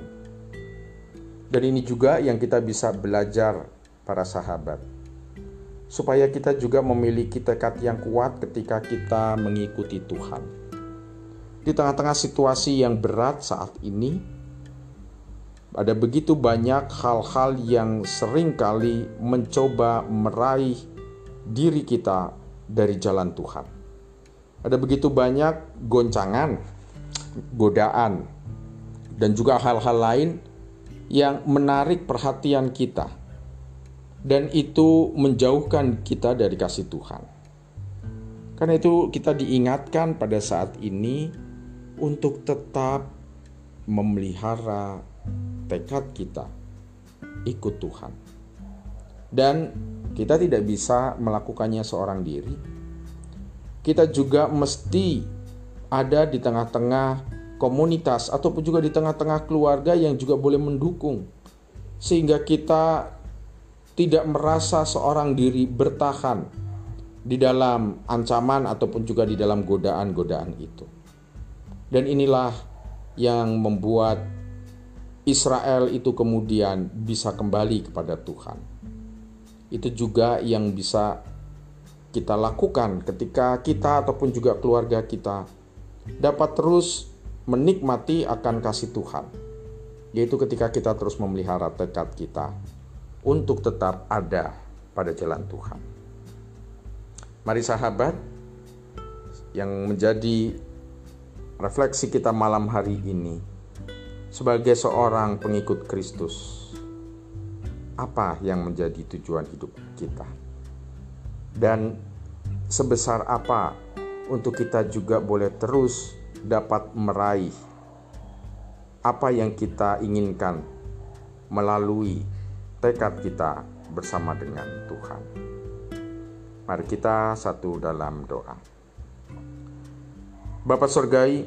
Dan ini juga yang kita bisa belajar para sahabat. Supaya kita juga memiliki tekad yang kuat ketika kita mengikuti Tuhan. Di tengah-tengah situasi yang berat saat ini, ada begitu banyak hal-hal yang sering kali mencoba meraih diri kita dari jalan Tuhan. Ada begitu banyak goncangan godaan, dan juga hal-hal lain yang menarik perhatian kita, dan itu menjauhkan kita dari kasih Tuhan. Karena itu, kita diingatkan pada saat ini untuk tetap memelihara tekad kita ikut Tuhan, dan kita tidak bisa melakukannya seorang diri. Kita juga mesti ada di tengah-tengah komunitas ataupun juga di tengah-tengah keluarga yang juga boleh mendukung sehingga kita tidak merasa seorang diri bertahan di dalam ancaman ataupun juga di dalam godaan-godaan itu. Dan inilah yang membuat Israel itu kemudian bisa kembali kepada Tuhan. Itu juga yang bisa kita lakukan ketika kita ataupun juga keluarga kita dapat terus menikmati akan kasih Tuhan, yaitu ketika kita terus memelihara tekad kita untuk tetap ada pada jalan Tuhan. Mari sahabat, yang menjadi refleksi kita malam hari ini sebagai seorang pengikut Kristus. Apa yang menjadi tujuan hidup kita? Dan sebesar apa untuk kita juga boleh terus dapat meraih apa yang kita inginkan melalui tekad kita bersama dengan Tuhan. Mari kita satu dalam doa. Bapak Surgai,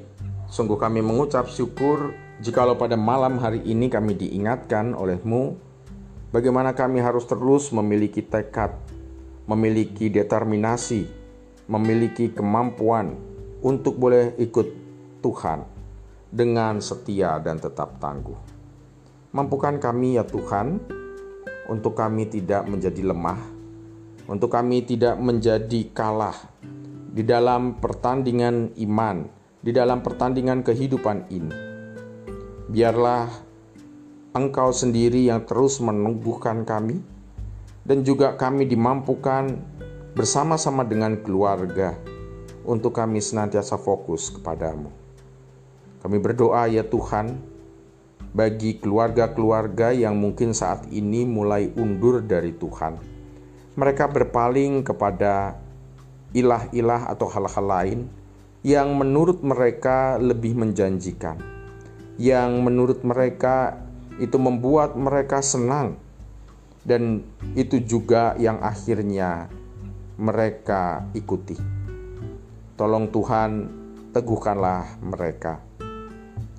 sungguh kami mengucap syukur jikalau pada malam hari ini kami diingatkan olehmu bagaimana kami harus terus memiliki tekad, memiliki determinasi, memiliki kemampuan untuk boleh ikut Tuhan dengan setia dan tetap tangguh. Mampukan kami ya Tuhan, untuk kami tidak menjadi lemah, untuk kami tidak menjadi kalah di dalam pertandingan iman, di dalam pertandingan kehidupan ini. Biarlah Engkau sendiri yang terus menumbuhkan kami, dan juga kami dimampukan bersama-sama dengan keluarga untuk kami senantiasa fokus kepadamu. Kami berdoa ya Tuhan, bagi keluarga-keluarga yang mungkin saat ini mulai undur dari Tuhan mereka berpaling kepada ilah-ilah atau hal-hal lain yang menurut mereka lebih menjanjikan, yang menurut mereka itu membuat mereka senang, dan itu juga yang akhirnya mereka ikuti. Tolong Tuhan, teguhkanlah mereka.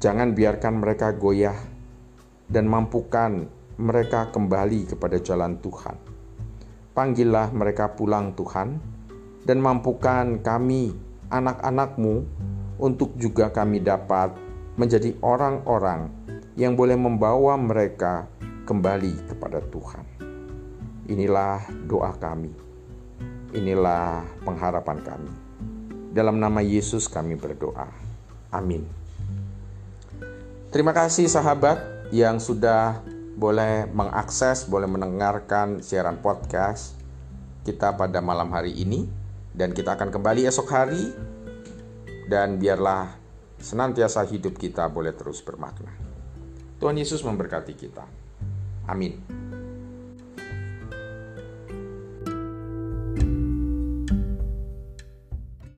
Jangan biarkan mereka goyah dan mampukan mereka kembali kepada jalan Tuhan Panggillah mereka pulang Tuhan, dan mampukan kami, anak-anakmu, untuk juga kami dapat menjadi orang-orang yang boleh membawa mereka kembali kepada Tuhan. Inilah doa kami. Inilah pengharapan kami. Dalam nama Yesus kami berdoa. Amin. Terima kasih sahabat yang sudah boleh mengakses, boleh mendengarkan siaran podcast kita pada malam hari ini dan kita akan kembali esok hari dan biarlah senantiasa hidup kita boleh terus bermakna. Tuhan Yesus memberkati kita. Amin.